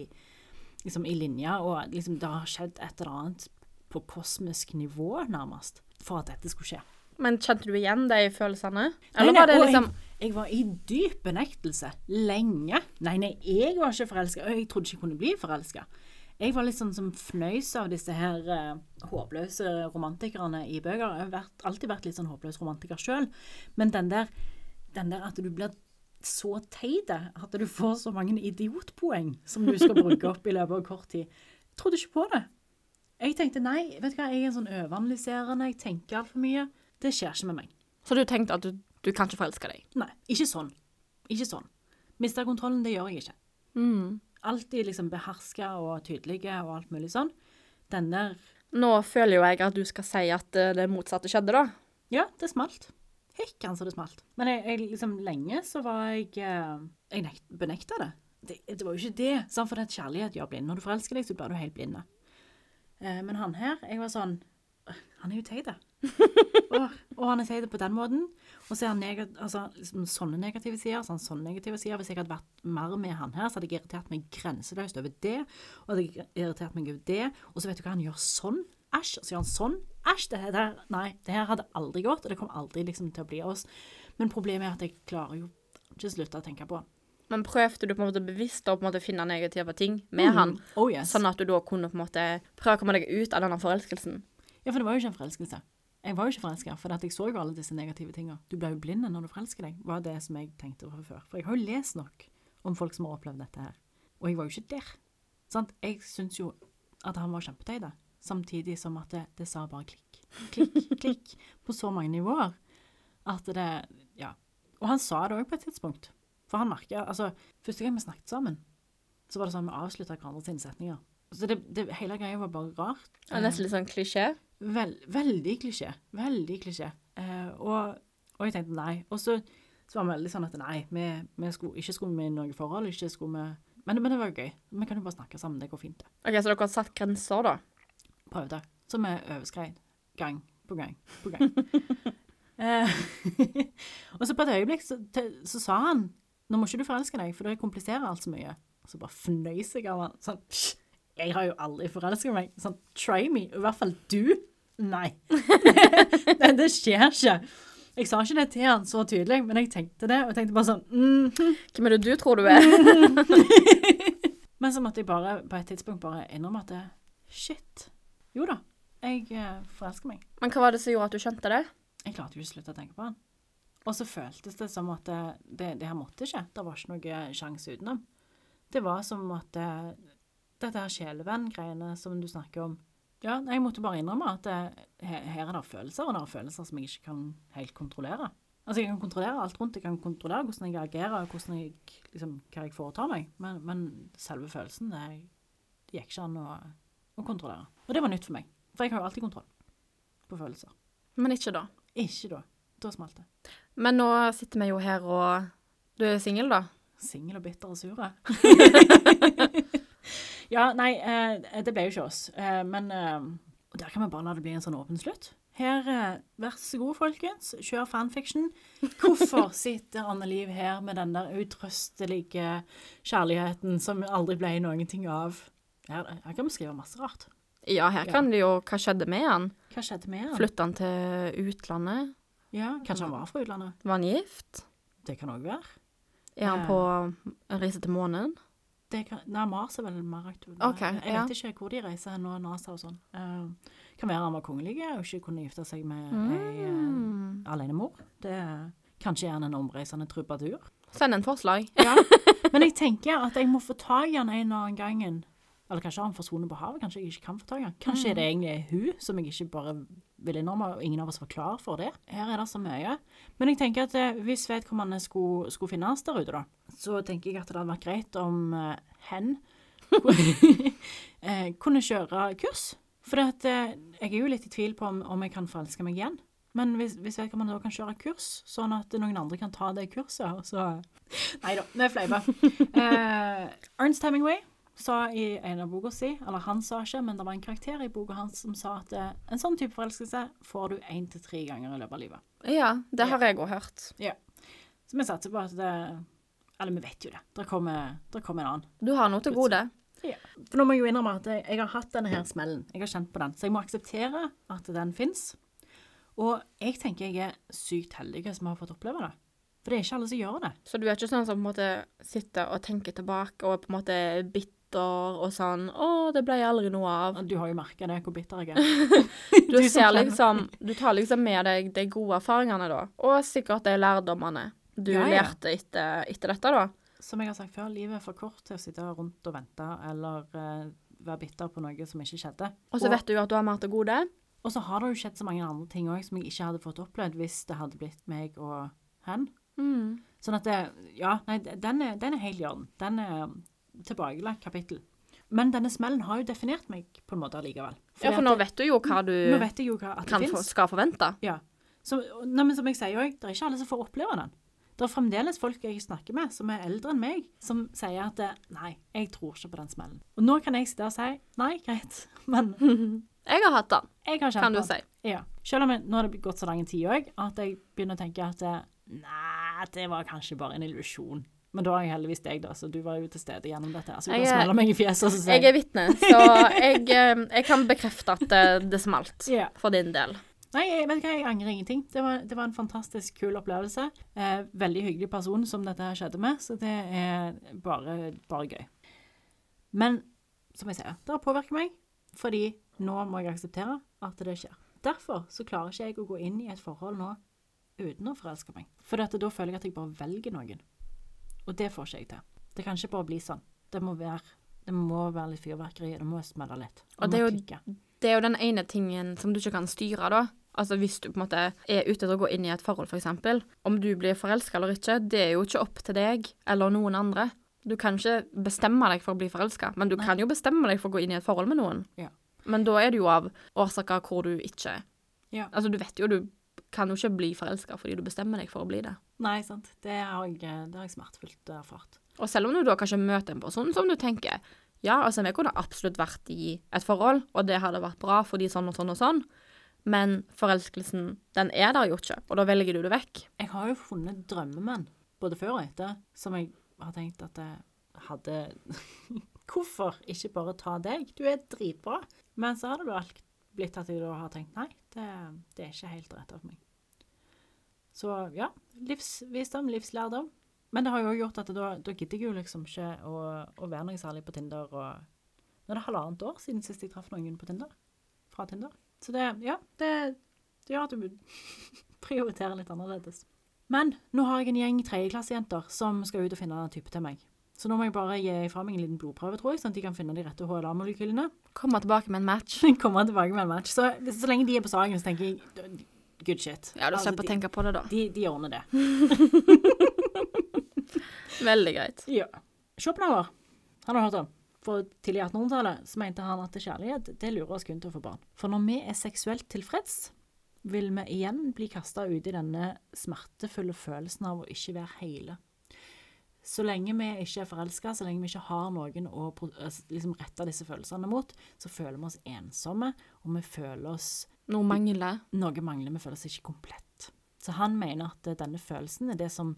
liksom, i linje, og liksom, det har skjedd et eller annet på kosmisk nivå, nærmest, for at dette skulle skje. Men kjente du igjen de følelsene? Nei, Eller nei, var det liksom jeg, jeg var i dyp benektelse lenge. Nei, nei, jeg var ikke forelska, og jeg trodde ikke jeg kunne bli forelska. Jeg var litt sånn som fnøys av disse her uh, håpløse romantikerne i bøker. Jeg har vært, alltid vært litt sånn håpløs romantiker sjøl, men den der, den der at du blir så teit at du får så mange idiotpoeng som du skal bruke opp i løpet av kort tid. Jeg trodde ikke på det. Jeg tenkte nei, vet du hva, jeg er sånn overanalyserende, jeg tenker altfor mye. Det skjer ikke med meg. Så du tenkte at du, du kan ikke forelske deg? Nei, ikke sånn. Ikke sånn. Miste kontrollen, det gjør jeg ikke. Mm. Alltid liksom beherska og tydelige og alt mulig sånn. Den der Nå føler jo jeg at du skal si at eh, det motsatte skjedde, da. Ja, det smalt. Hekkan så det smalt. Men jeg, jeg liksom lenge så var jeg eh, Jeg nekt, benekta det. det. Det var jo ikke det. Sant? For det er kjærlighet gjør blind. Når du forelsker deg, så blir du helt blind. Eh, men han her, jeg var sånn «Åh, Han er jo teit. og, og han er teit på den måten. Og så er han negat, altså, liksom, sånne negative sider. Sånn, sånne negative sider. Hvis jeg hadde vært mer med han her, så hadde jeg irritert meg grenseløst over det. Og hadde jeg irritert meg over det. Og så vet du hva, han gjør sånn. Æsj. Og så gjør han sånn. Æsj. Det her, nei, det her hadde aldri gått, og det kom aldri liksom til å bli oss. Men problemet er at jeg klarer jo ikke slutte å tenke på han. Men prøvde du på en måte bevisst å på en måte finne negative ting med han, Oh yes. sånn at du da kunne på en måte prøve å komme deg ut av denne forelskelsen? Ja, for det var jo ikke en forelskelse. Jeg var jo ikke forelska, for jeg så jo alle disse negative tinga. Du blir jo blind når du forelsker deg, var det som jeg tenkte fra før. For jeg har jo lest nok om folk som har opplevd dette her. Og jeg var jo ikke der. Sant? Jeg syns jo at han var kjempeteit, samtidig som at det, det sa bare klikk, klikk, klikk på så mange nivåer at det Ja. Og han sa det òg på et tidspunkt. For han merka Altså, første gang vi snakket sammen, så var det sånn at vi avslutta hverandre sine setninger. Så det, det, hele greia var bare rart. Er nesten litt sånn klisjé. Vel, veldig klisjé. Veldig klisjé. Eh, og, og jeg tenkte nei. Og så, så var vi veldig sånn at nei, vi, vi skulle, ikke skulle vi i noe forhold, ikke skulle vi men, men det var jo gøy. Vi kan jo bare snakke sammen, det går fint. det. Ok, Så dere har satt grenser, da? Prøvde. Så vi overskred gang på gang på gang. (laughs) (laughs) eh, (laughs) og så på et øyeblikk så, til, så sa han nå må ikke du forelske deg, for det kompliserer alt så mye. Og så bare fnøys jeg av han. Sånn, «Psj, jeg har jo aldri forelska meg. Sånn, try me. I hvert fall du. Nei. (laughs) det, det skjer ikke. Jeg sa ikke det til han så tydelig, men jeg tenkte det, og jeg tenkte bare sånn mm. Hvem er det du tror du er? (laughs) Men så måtte jeg bare på et tidspunkt bare innrømme at det, shit. Jo da, jeg eh, forelsker meg. Men hva var det som gjorde at du skjønte det? Jeg klarte jo ikke å slutte å tenke på han. Og så føltes det som at det, det, det her måtte ikke. Det var ikke noe sjanse utenom. Det var som at det, dette her sjelevenn-greiene som du snakker om Ja, jeg måtte bare innrømme at det, her, her er det følelser, og det er følelser som jeg ikke kan helt kontrollere. Altså, jeg kan kontrollere alt rundt. Jeg kan kontrollere hvordan jeg agerer, og hvordan jeg, liksom, hva jeg foretar meg. Men, men selve følelsen, det, det gikk ikke an å, å kontrollere. Og det var nytt for meg. For jeg har jo alltid kontroll på følelser. Men ikke da. Ikke da. Da smalt det. Men nå sitter vi jo her og Du er singel, da? Singel og bitter og sure. (laughs) Ja, nei, eh, det ble jo ikke oss. Eh, men eh, der kan vi bare la det bli en sånn åpen slutt. Her, vær så god, folkens. Kjør fanfiction. Hvorfor (laughs) sitter Anne Liv her med den der utrøstelige kjærligheten som aldri ble noen ting av? Her, her kan vi skrive masse rart. Ja, her kan det jo Hva skjedde med han? Hva skjedde med han? Flytta han til utlandet? Ja, Kanskje han var fra utlandet? Var han gift? Det kan òg være. Er han på en reise til månen? Det kan, nei, Mars er vel mer aktuelt. Okay, jeg ja. vet ikke hvor de reiser hen nå, NASA og sånn. Uh, kan være han var kongelig og ikke kunne gifte seg med Mm. ei uh, alenemor. Det kanskje er han en omreisende trubadur. Send en forslag. (laughs) Ja. (laughs) Men jeg tenker at jeg må få tak i han en eller annen gangen. Eller kanskje har han forsvunnet på havet, kanskje jeg ikke kan få tak i han. Kanskje er det egentlig er hun som jeg ikke bare vil innrømme, og ingen av oss var klar for det. Her er det så mye. Men jeg tenker at eh, hvis vedkommende skulle, skulle finnes der ute, da, så tenker jeg at det hadde vært greit om uh, hen (laughs) eh, kunne kjøre kurs. For at, eh, jeg er jo litt i tvil på om, om jeg kan forelske meg igjen. Men hvis, hvis vedkommende da kan kjøre kurs, sånn at noen andre kan ta det kurset, så Nei da, vi (laughs) fleiper. Eh, Ernst Hemingway sa i en av boka si, eller han sa ikke, men det var en karakter i boka hans som sa at eh, en sånn type forelskelse får du én til tre ganger i løpet av livet. Ja, det har jeg òg hørt. Så vi satser på at det Eller vi vet jo det. Det kommer, kommer en annen. Du har noe til gode. For nå må jeg jo innrømme at jeg, jeg har hatt denne her smellen. Jeg har kjent på den. Så jeg må akseptere at den fins. Og jeg tenker jeg er sykt heldig som har fått oppleve det. For det er ikke alle som gjør det. Så du er ikke sånn som på en måte sitter og tenker tilbake og på en måte er bitter og sånn 'Å, det ble aldri noe av'. Du har jo merka det, hvor bitter jeg er. (laughs) Du, (laughs) Du ser liksom Du tar liksom med deg de gode erfaringene, da. Og sikkert de lærdommene du Ja, ja. lærte etter, etter dette, da. Som jeg har sagt før, livet er for kort til å sitte rundt og vente eller uh, være bitter på noe som ikke skjedde. Og så vet du at du har mer til gode. og så har det jo skjedd så mange andre ting òg som jeg ikke hadde fått opplevd hvis det hadde blitt meg og hen. Mm. Sånn at det Ja, nei, den er, den er helt i orden. Den er tilbakelagt kapittel. Men denne smellen har jo definert meg på en måte allikevel. Ja, for nå vet du jo hva du jo hva, kan få, skal forvente. Ja. Så, nei, men som jeg sier òg, det er ikke alle som får oppleve den. Det er fremdeles folk jeg snakker med som er eldre enn meg, som sier at det, nei, jeg tror ikke på den smellen. Og nå kan jeg sitte og si nei, greit, (laughs) men (laughs) Jeg har hatt den, jeg har kan du si. Ja. Selv om jeg, nå har det gått så lang tid òg, at jeg begynner å tenke at eh, nei, det var kanskje bare en illusjon. Men da har jeg heldigvis deg, da, så du var jo til stede gjennom dette. her, Så du Jeg kan smelle meg i fjeset og si Jeg er vitne, så jeg, eh, jeg kan bekrefte at det, det smalt yeah. for din del. Nei, jeg vet hva, jeg angrer ingenting. Det var, det var en fantastisk kul opplevelse. Eh, veldig hyggelig person som dette her skjedde med, så det er bare, bare gøy. Men som jeg sier, det har påvirket meg, fordi nå må jeg akseptere at det skjer. Derfor så klarer ikke jeg å gå inn i et forhold nå uten å forelske meg. For da føler jeg at jeg bare velger noen. Og det får ikke jeg til. Det kan ikke bare bli sånn. Det må være, det må være litt fyrverkeri, det må smelle litt. Og Det er jo- Det er jo den ene tingen som du ikke kan styre, da. Altså hvis du på en måte er ute etter å gå inn i et forhold, f.eks. Om du blir forelska eller ikke, det er jo ikke opp til deg eller noen andre. Du kan ikke bestemme deg for å bli forelska, men du Nei. kan jo bestemme deg for å gå inn i et forhold med noen. Ja. Men da er det jo av årsaker hvor du ikke. Ja. Altså, du vet jo du kan jo ikke bli forelska fordi du bestemmer deg for å bli det. Nei, sant. Det har jeg, det har jeg smertefullt erfart. Og selv om du da kanskje møter en person som du tenker ja, altså vi kunne absolutt vært i et forhold, og det hadde vært bra fordi sånn og sånn og sånn, men forelskelsen, den er der jo ikke, og da velger du det vekk. Jeg har jo funnet drømmemenn, både før og etter, som jeg har tenkt at jeg hadde (laughs) Hvorfor ikke bare ta deg? Du er dritbra. Men så har du da blitt at jeg da har tenkt nei, det, det er ikke helt rett av meg. Så ja, livsvisdom, livslærdom. Men det har jo gjort at da, da gidder jeg jo liksom ikke å, å være noe særlig på Tinder. Og nå er det halvannet år siden sist jeg traff noen på Tinder. Fra Tinder. Så det, ja, det, det gjør at du (laughs) prioriterer litt annerledes. Men nå har jeg en gjeng tredjeklassejenter som skal ut og finne en type til meg. Så nå må jeg bare gi fra meg en liten blodprøve, tror jeg, sånn at de kan finne de rette HLA-molekylene. Komme tilbake med en match. (laughs) Komme tilbake med en match. Så, så lenge de er på saken, så tenker jeg good shit. Ja, du Altså, slipper å tenke på det da. De, de ordner det. (laughs) Veldig greit. Ja. Schopenhauer, han har hørt om. For tidlig i 1800-tallet så mente han at kjærlighet det lurer oss kun til å få barn. For når vi er seksuelt tilfreds, vil vi igjen bli kasta ut i denne smertefulle følelsen av å ikke være hele. Så lenge vi ikke er forelska, så lenge vi ikke har noen å altså, liksom rette disse følelsene mot, så føler vi oss ensomme, og vi føler oss Noe mangler. noe mangler, vi føler oss ikke komplett. Så han mener at eh, denne følelsen er det som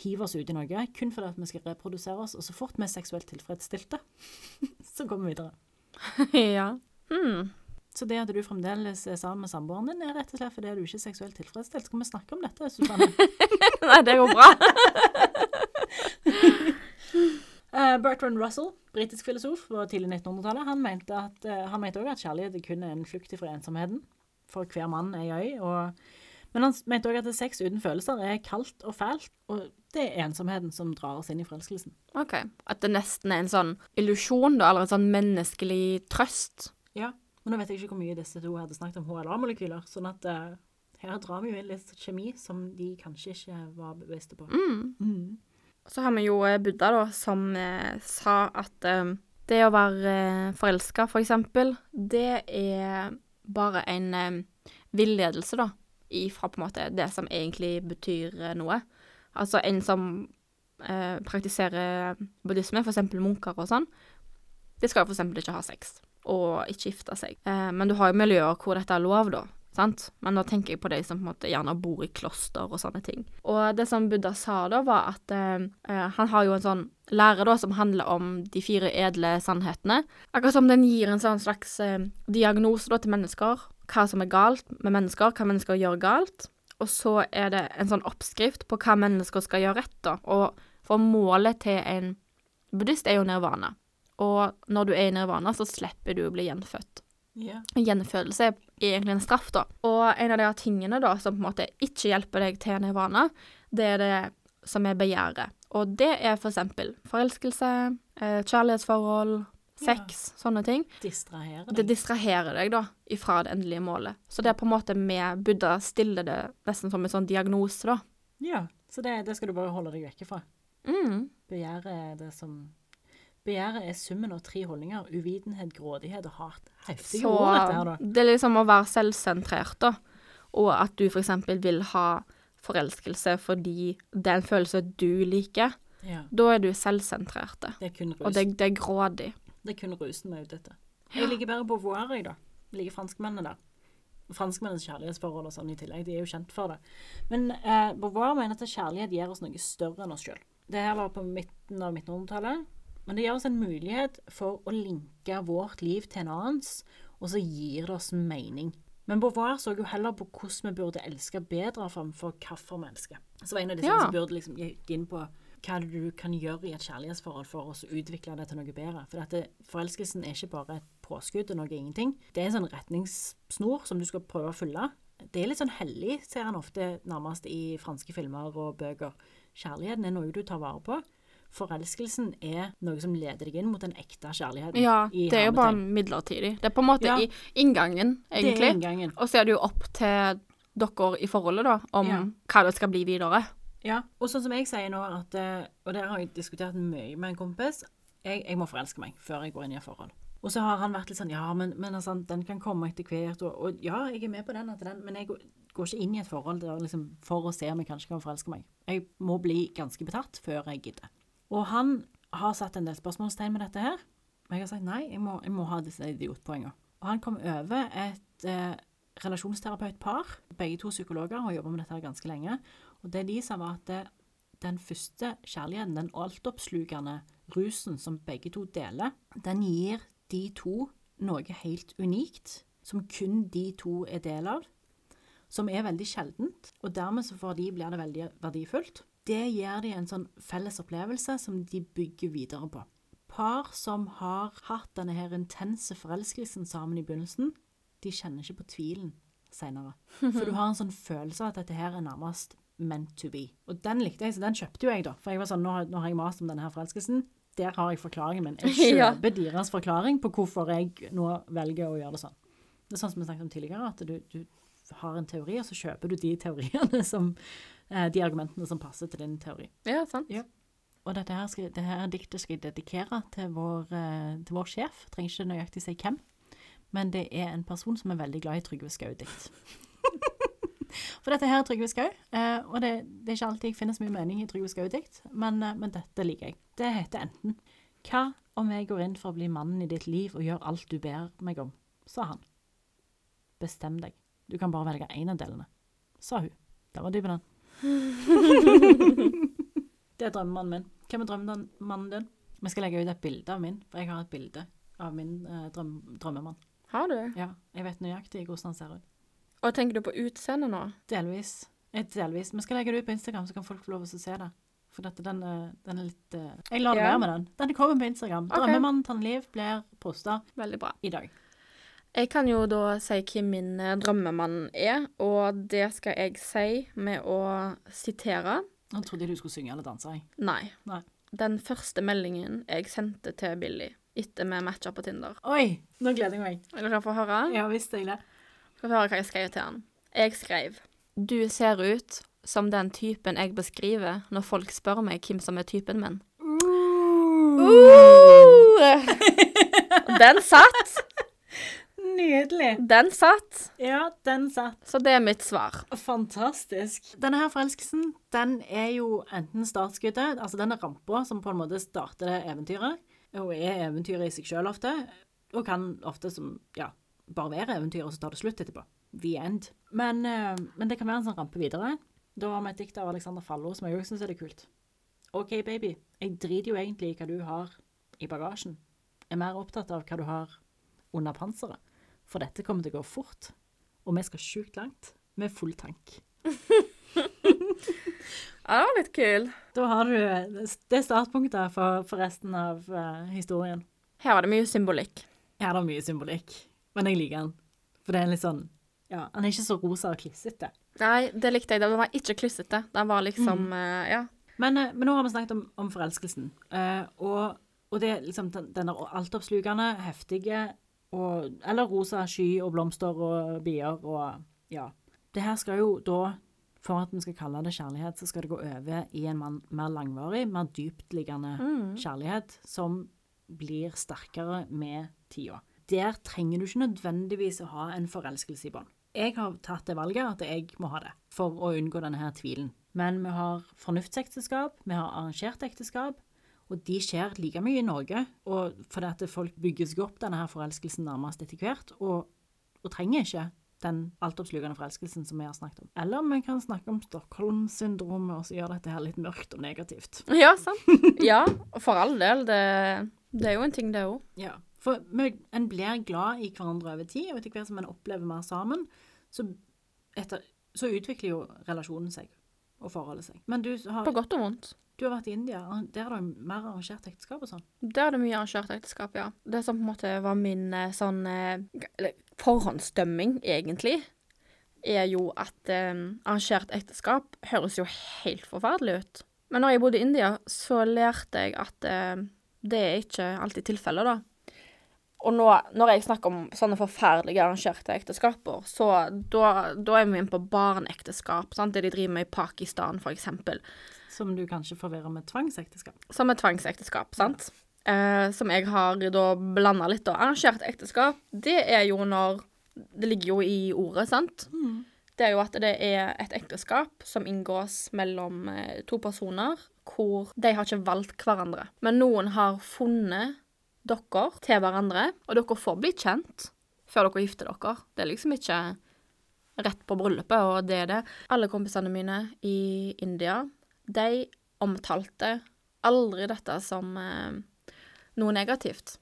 hiver oss ut i noe, kun fordi at vi skal reprodusere oss, og så fort vi er seksuelt tilfredsstilte, (laughs) så går vi videre. (laughs) ja. Mm. Så det at du fremdeles er sammen med samboeren din, er rett og slett fordi du ikke er seksuelt tilfredsstilt. Skal vi snakke om dette, Susanne? (laughs) Nei, det går bra. Uh, Bertrand Russell, britisk filosof på tidlig 1900-tallet, han mente at, eh, han mente også at kjærlighet er kun en flukt fra ensomheten. For hver mann ei øy. Og, men han mente også at sex uten følelser er kaldt og fælt, og det er ensomheten som drar oss inn i forelskelsen. OK. At det nesten er en sånn illusjon, da, eller en sånn menneskelig trøst. Ja, men nå vet jeg ikke hvor mye disse to hadde snakket om HLA-molekyler, sånn at uh, her drar vi jo inn litt kjemi som de kanskje ikke var bevisste på. Mm. Så har vi jo eh, Buddha, da, som eh, sa at eh, det å være forelska, for eksempel, det er bare en villedelse, da, ifra på en måte det som egentlig betyr noe. Altså en som eh, praktiserer buddhisme, for eksempel munker og sånn, de skal jo for eksempel ikke ha sex, og ikke gifte seg. Eh, men du har jo miljøer hvor dette er lov, da. Sant? Men nå tenker jeg på de som på en måte gjerne bor i kloster og sånne ting. Og det som Buddha sa da, var at eh, eh, han har jo en sånn lære da som handler om de fire edle sannhetene. Akkurat som den gir en sånn slags eh, diagnose da til mennesker. Hva som er galt med mennesker, hva mennesker gjør galt. Og så er det en sånn oppskrift på hva mennesker skal gjøre rett, da. Og for målet til en buddhist er jo nirvana. Og når du er i nirvana, så slipper du å bli gjenfødt. Ja. Gjenfødelse er egentlig en straff, da. Og en av de tingene da, som på en måte ikke hjelper deg til nirvana, det er det som er begjæret. Og det er for eksempel forelskelse, eh, kjærlighetsforhold, sex, sånne ting. Distrahere Det deg. distraherer deg da, ifra det endelige målet. Så det er på en måte med Buddha stiller det nesten som en sånn diagnose, da. Ja, så det, det skal du bare holde deg vekk fra. Mm. Begjæret er det som Begjæret er summen av tre holdninger. Uvitenhet, grådighet og hat. Heftige Så ord, dette her, da. det er liksom å være selvsentrert, da. Og at du eksempel vil ha forelskelse fordi det er en følelse du liker. Ja, Da er du selvsentrert. det er kun rus. Og det, det er grådig. Det er kun rusen vi er ute etter. Jeg liker bare Beauvoir, jeg, da. Jeg liker franskmennene der. Franskmennenes kjærlighetsforhold og sånn i tillegg, de er jo kjent for det. Men eh, Beauvoir mener at kjærlighet gir oss noe større enn oss sjøl. Det her var på midten av 1900-tallet. Men det gir oss en mulighet for å linke vårt liv til en annens, og så gir det oss mening. Men Beauvoir så jo heller på hvordan vi burde elske bedre framfor hvorfor vi elsker. Så var en av disse Ja. som burde liksom gikk inn på hva du kan gjøre i et kjærlighetsforhold for å utvikle det til noe bedre. For dette, forelskelsen er ikke bare et påskudd og noe ingenting. Det er en sånn retningssnor som du skal prøve å følge. Det er litt sånn hellig, ser han ofte nærmest i franske filmer og bøker. Kjærligheten er noe du tar vare på. Forelskelsen er noe som leder deg inn mot den ekte kjærligheten. Ja, det er jo bare midlertidig. Det er på en måte Ja. i inngangen, Det er inngangen. Og så er det jo opp til dere i forholdet, da, om Ja. hva det skal bli videre. Ja, og sånn som jeg sier nå, at, eh, og det har jeg diskutert mye med en kompis, jeg, jeg må forelske meg før jeg går inn i et forhold. Og så har han vært litt sånn, ja, men, men altså, den kan komme etter hvert, og, og ja, jeg er med på den, etter den men jeg går, går ikke inn i et forhold der, liksom, for å se om jeg kanskje kan forelske meg. Jeg må bli ganske betatt før jeg gidder. Og han har satt en del spørsmålstegn med dette her, og jeg har sagt nei, jeg må, jeg må ha disse idiotpoengene. Og han kom over et eh, relasjonsterapeutpar, begge to psykologer, og jobbet med dette her ganske lenge. Og det de sa var at det, den første kjærligheten, den altoppslukende rusen som begge to deler, den gir de to noe helt unikt, som kun de to er del av, som er veldig sjeldent, og dermed så for de blir det veldig verdifullt. Det gir de en sånn felles opplevelse som de bygger videre på. Par som har hatt denne her intense forelskelsen sammen i begynnelsen, de kjenner ikke på tvilen senere. (laughs) For du har en sånn følelse av at dette her er nærmest meant to be. Og den likte jeg, så den kjøpte jo jeg, da. For jeg var sånn, nå, har- nå har jeg mast om denne her forelskelsen. Der har jeg forklaringen min. Jeg (laughs) Ja. kjøper deres forklaring på hvorfor jeg nå velger å gjøre det sånn. Det er sånn som vi snakket om tidligere, at du, du har en teori, og så kjøper du de teoriene (laughs) som De argumentene som passer til din teori. Ja, sant. Ja. Og dette her, skal, dette her diktet skal jeg dedikere til vår, eh, til vår sjef. Trenger ikke nøyaktig si hvem. Men det er en person som er veldig glad i Trygve Skau-dikt. (laughs) For dette her er Trygve Skau, eh, og det, det er ikke alltid jeg finner så mye mening i Trygve Skau-dikt, men, eh, men dette liker jeg. Det heter enten Hva om jeg går inn for å bli mannen i ditt liv og gjør alt du ber meg om, sa han. Bestem deg. Du kan bare velge én av delene, sa hun. Det var dypen den. (laughs) det er drømmemannen min. Hvem er drømmemannen din? Vi skal legge ut et bilde av min, for jeg har et bilde av min eh, drøm, drømmemann. Har du? Ja, jeg vet nøyaktig hvordan han ser ut. Og tenker du på utseendet nå? Delvis. Eh, delvis. Vi skal legge det ut på Instagram, så kan folk få lov til å se det. For dette, den, eh, den er litt eh, Jeg lar det Ja. være med den. Den kommer på Instagram. Ok. Drømmemannen Tann Liv blir posta Veldig bra. i dag. Jeg kan jo da si hvem min eh, drømmemann er, og det skal jeg si med å sitere. Nå trodde jeg du skulle synge eller danse. jeg. Nei. Nei. Den første meldingen jeg sendte til Billy etter vi matcha på Tinder. Oi, nå gleder jeg meg. Er du klar for å høre? Ja visst jeg det. Skal vi høre hva jeg skrev til han. Jeg skrev Du ser ut som den typen jeg beskriver når folk spør meg hvem som er typen min. (laughs) Den satt! Nydelig. Den satt. Ja, den satt. Så det er mitt svar. Fantastisk. Denne her forelskelsen, den er jo enten startskuddet, altså denne er rampa som på en måte starter det eventyret, og er eventyret i seg sjøl ofte, og kan ofte som, ja, bare være eventyr, og så tar det slutt etterpå. The end. Men, eh, men det kan være en sånn rampe videre. Da har vi et dikt av Alexander Fallo som jeg òg syns er litt kult. OK, baby, jeg driter jo egentlig i hva du har i bagasjen. Jeg er mer opptatt av hva du har under panseret. For dette kommer til å gå fort, og vi skal sjukt langt med full tank. (laughs) Ja, det var litt kul. Da har du det startpunktet for, for resten av uh, historien. Her var det mye symbolikk. Her er det mye symbolikk, men jeg liker den. For det er litt sånn Ja, han er ikke så rosa og klissete. Nei, det likte jeg. Det var ikke klissete. Det var liksom eh, Ja. Men, eh, men nå har vi snakket om, om forelskelsen. Uh, og, og det er liksom den, den altoppslukende, heftige og Eller rosa sky og blomster og bier og Ja. Det her skal jo da, for at vi skal kalle det kjærlighet, så skal det gå over i en mer langvarig, mer dyptliggende kjærlighet som blir sterkere med tida. Der trenger du ikke nødvendigvis å ha en forelskelse i bånd. Jeg har tatt det valget at jeg må ha det, for å unngå denne her tvilen. Men vi har fornuftsekteskap, vi har arrangert ekteskap, og de skjer like mye i Norge. Og fordi at folk bygger seg opp denne her forelskelsen nærmest etter hvert, og, og trenger ikke den altoppslukende forelskelsen som vi har snakket om. Eller vi kan snakke om Stockholm-syndromet, og så gjør dette her litt mørkt og negativt. Ja, sant. Ja, for all del. Det, det er jo en ting, det òg. Ja, for en blir glad i hverandre over tid, og etter hvert som en opplever mer sammen, så, etter, så utvikler jo relasjonen seg, og forholde seg. Men du har, På godt og vondt. du har vært i India, der er det mer arrangert ekteskap og sånn. Der er det mye arrangert ekteskap, ja. Det som på en måte var min eh, sånn eh, eller forhåndsdømming, egentlig, er jo at eh, arrangert ekteskap høres jo helt forferdelig ut. Men når jeg bodde i India, så lærte jeg at eh, det er ikke alltid tilfellet, da. Og nå, når jeg snakker om sånne forferdelige arrangerte ekteskaper, så da, da er vi inne på barneekteskap, sant? det de driver med i Pakistan, eksempel. Som du kanskje forvirrer med tvangsekteskap. Som er tvangsekteskap, sant? Eh, som jeg har da blanda litt, da. Arrangert ekteskap, det er jo når Det ligger jo i ordet, sant? Det er jo at det er et ekteskap som inngås mellom eh, to personer hvor de har ikke valgt hverandre. Men noen har funnet dere til hverandre, og dere får bli kjent før dere gifter dere. Det er liksom ikke rett på bryllupet, og det er det. Alle kompisene mine i India, de omtalte aldri dette som eh, noe negativt.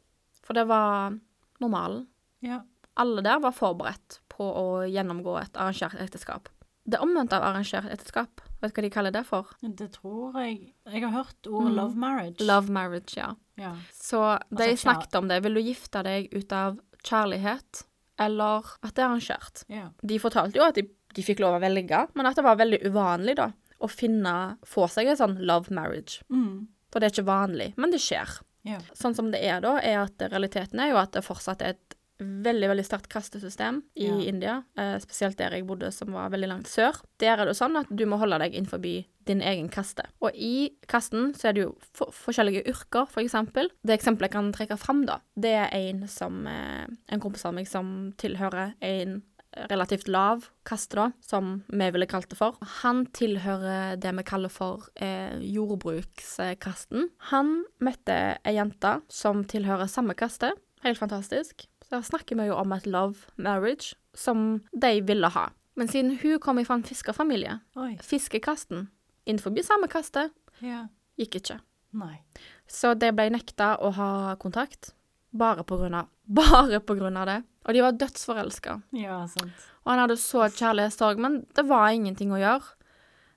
For det var normalen. Ja. Alle der var forberedt på å gjennomgå et arrangert ekteskap. Det omvendte av arrangert ekteskap, vet du hva de kaller det for? Det tror jeg Jeg har hørt ordet Mm. love marriage. Love marriage, ja. Ja. Så de Altså, snakket om det. Vil du gifte deg ut av kjærlighet, eller at det er arrangert? ja. De fortalte jo at de, de fikk lov å velge, men at det var veldig uvanlig, da, å finne Få seg en sånn love marriage. Mm. For det er ikke vanlig, men det skjer. ja. Sånn som det er da, er at realiteten er jo at det fortsatt er et veldig, veldig sterkt kastesystem i Ja. India, eh, spesielt der jeg bodde, som var veldig langt sør. Der er det sånn at du må holde deg innenfor din egen kaste. Og i kasten så er det jo for forskjellige yrker, for eksempel. Det eksempelet jeg kan trekke fram, da, det er en som eh, En kompis av meg som tilhører en relativt lav kaste, da, som vi ville kalt det for. Han tilhører det vi kaller for eh, jordbrukskasten. Han møtte ei jente som tilhører samme kaste. Helt fantastisk. Så da snakker vi jo om et love marriage som de ville ha. Men siden hun kom fra en fiskerfamilie, Oi. fiskekasten innenfor samme kaste, Ja. gikk ikke. Nei. Så de ble nekta å ha kontakt. Bare på grunn av (laughs) Bare på grunn av det. Og de var dødsforelska. Ja, sant. Og han hadde så et kjærlighetssorg, men det var ingenting å gjøre.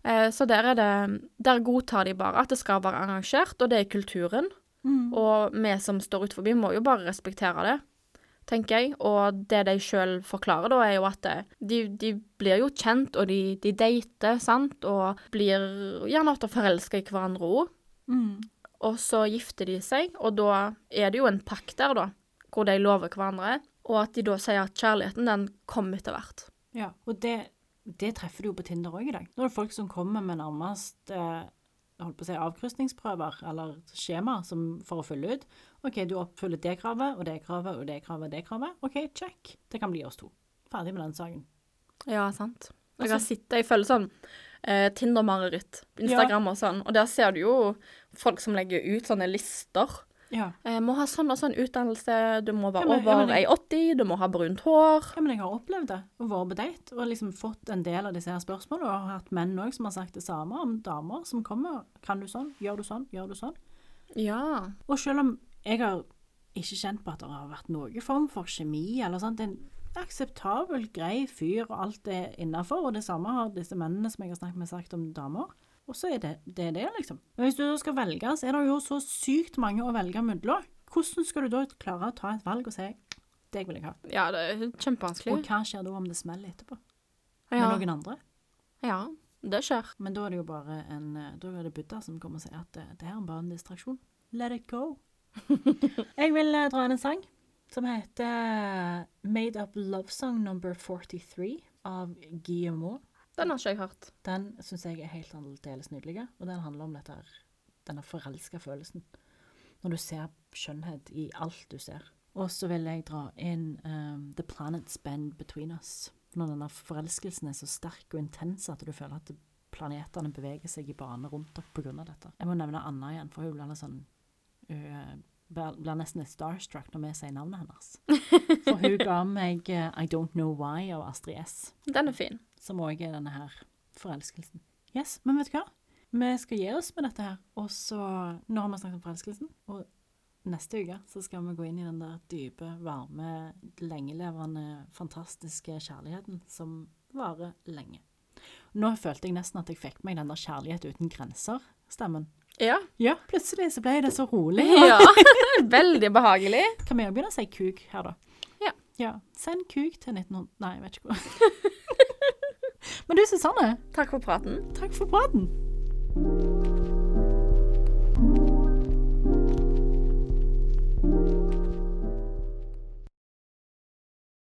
Eh, så der er det Der godtar de bare at det skal være arrangert, og det er kulturen. Mm. Og vi som står utenfor, må jo bare respektere det, tenker jeg. Og det de sjøl forklarer, da, er jo at de, de blir jo kjent, og de, de dater, sant, og blir gjerne ofte forelska i hverandre òg. Mm. Og så gifter de seg, og da er det jo en pakt der, da, hvor de lover hverandre, og at de da sier at kjærligheten, den kommer etter hvert. Ja, og det, det treffer du jo på Tinder òg i dag. Nå er det folk som kommer med nærmest eh, holdt på å si avkrysningsprøver, eller skjemaer som for å fylle ut. OK, du oppfyller det kravet og det kravet og det kravet og det kravet. OK, check. Det kan bli oss to. Ferdig med den saken. Ja, sant. Jeg kan har sett, jeg følger sånn eh, Tinder-mareritt Instagram og sånn, og der ser du jo folk som legger ut sånne lister. Ja. Eh, må ha sånn og sånn utdannelse, du må være Ja, men- over men jeg- 1,80, du må ha brunt hår. ja, men jeg har opplevd det, og vært på date, og liksom fått en del av disse her spørsmålene, og har hatt menn òg som har sagt det samme om damer som kommer. Kan du sånn? Gjør du sånn? Gjør du sånn? Ja. Og selv om jeg har ikke kjent på at det har vært noen form for kjemi eller sånt, en akseptabel, grei fyr, og alt er innafor, og det samme har disse mennene som jeg har snakket med, sagt om damer. Og så er det det, er det liksom. Men hvis du skal velge, så er det jo så sykt mange å velge mellom. Hvordan skal du da klare å ta et valg og si deg vil jeg ha? ja, det er kjempevanskelig. Og hva skjer da om det smeller etterpå? Ja. Med noen andre? ja, det skjer. Men da er det jo bare en eh, Da er det Buddha som kommer og sier at det, det her er bare en distraksjon. Let it go. (laughs) jeg vil eh, dra inn en sang som heter Made Up Love Song Number 43 av Guillemot. Den har ikke jeg hørt. Den syns jeg er helt aldeles nydelig, og den handler om dette denne forelska følelsen. Når du ser skjønnhet i alt du ser. Og så vil jeg dra inn um, The Planets Bend Between Us. Når denne forelskelsen er så sterk og intens at du føler at planetene beveger seg i bane rundt deg pga. dette. Jeg må nevne Anna igjen, for hun blir sånn Hun blir nesten litt starstruck når vi sier navnet hennes. (laughs) For hun ga meg uh, I Don't Know Why av Astrid S Den er fin. Som òg er denne her forelskelsen. Yes, men vet du hva? Vi skal gi oss med dette her, og så Nå har vi snakket om forelskelsen, og neste uke så skal vi gå inn i den der dype, varme, lengelevende, fantastiske kjærligheten som varer lenge. Nå følte jeg nesten at jeg fikk meg den der kjærlighet uten grenser-stemmen. Ja. Ja, plutselig så ble det så rolig. (laughs) ja. (laughs) Veldig behagelig. Kan vi jo begynne å si kuk her, da? Ja. Ja. Send kuk til 1900 Nei, jeg vet ikke hvor. (laughs) Men du, Susanne. Takk for praten. Takk for praten.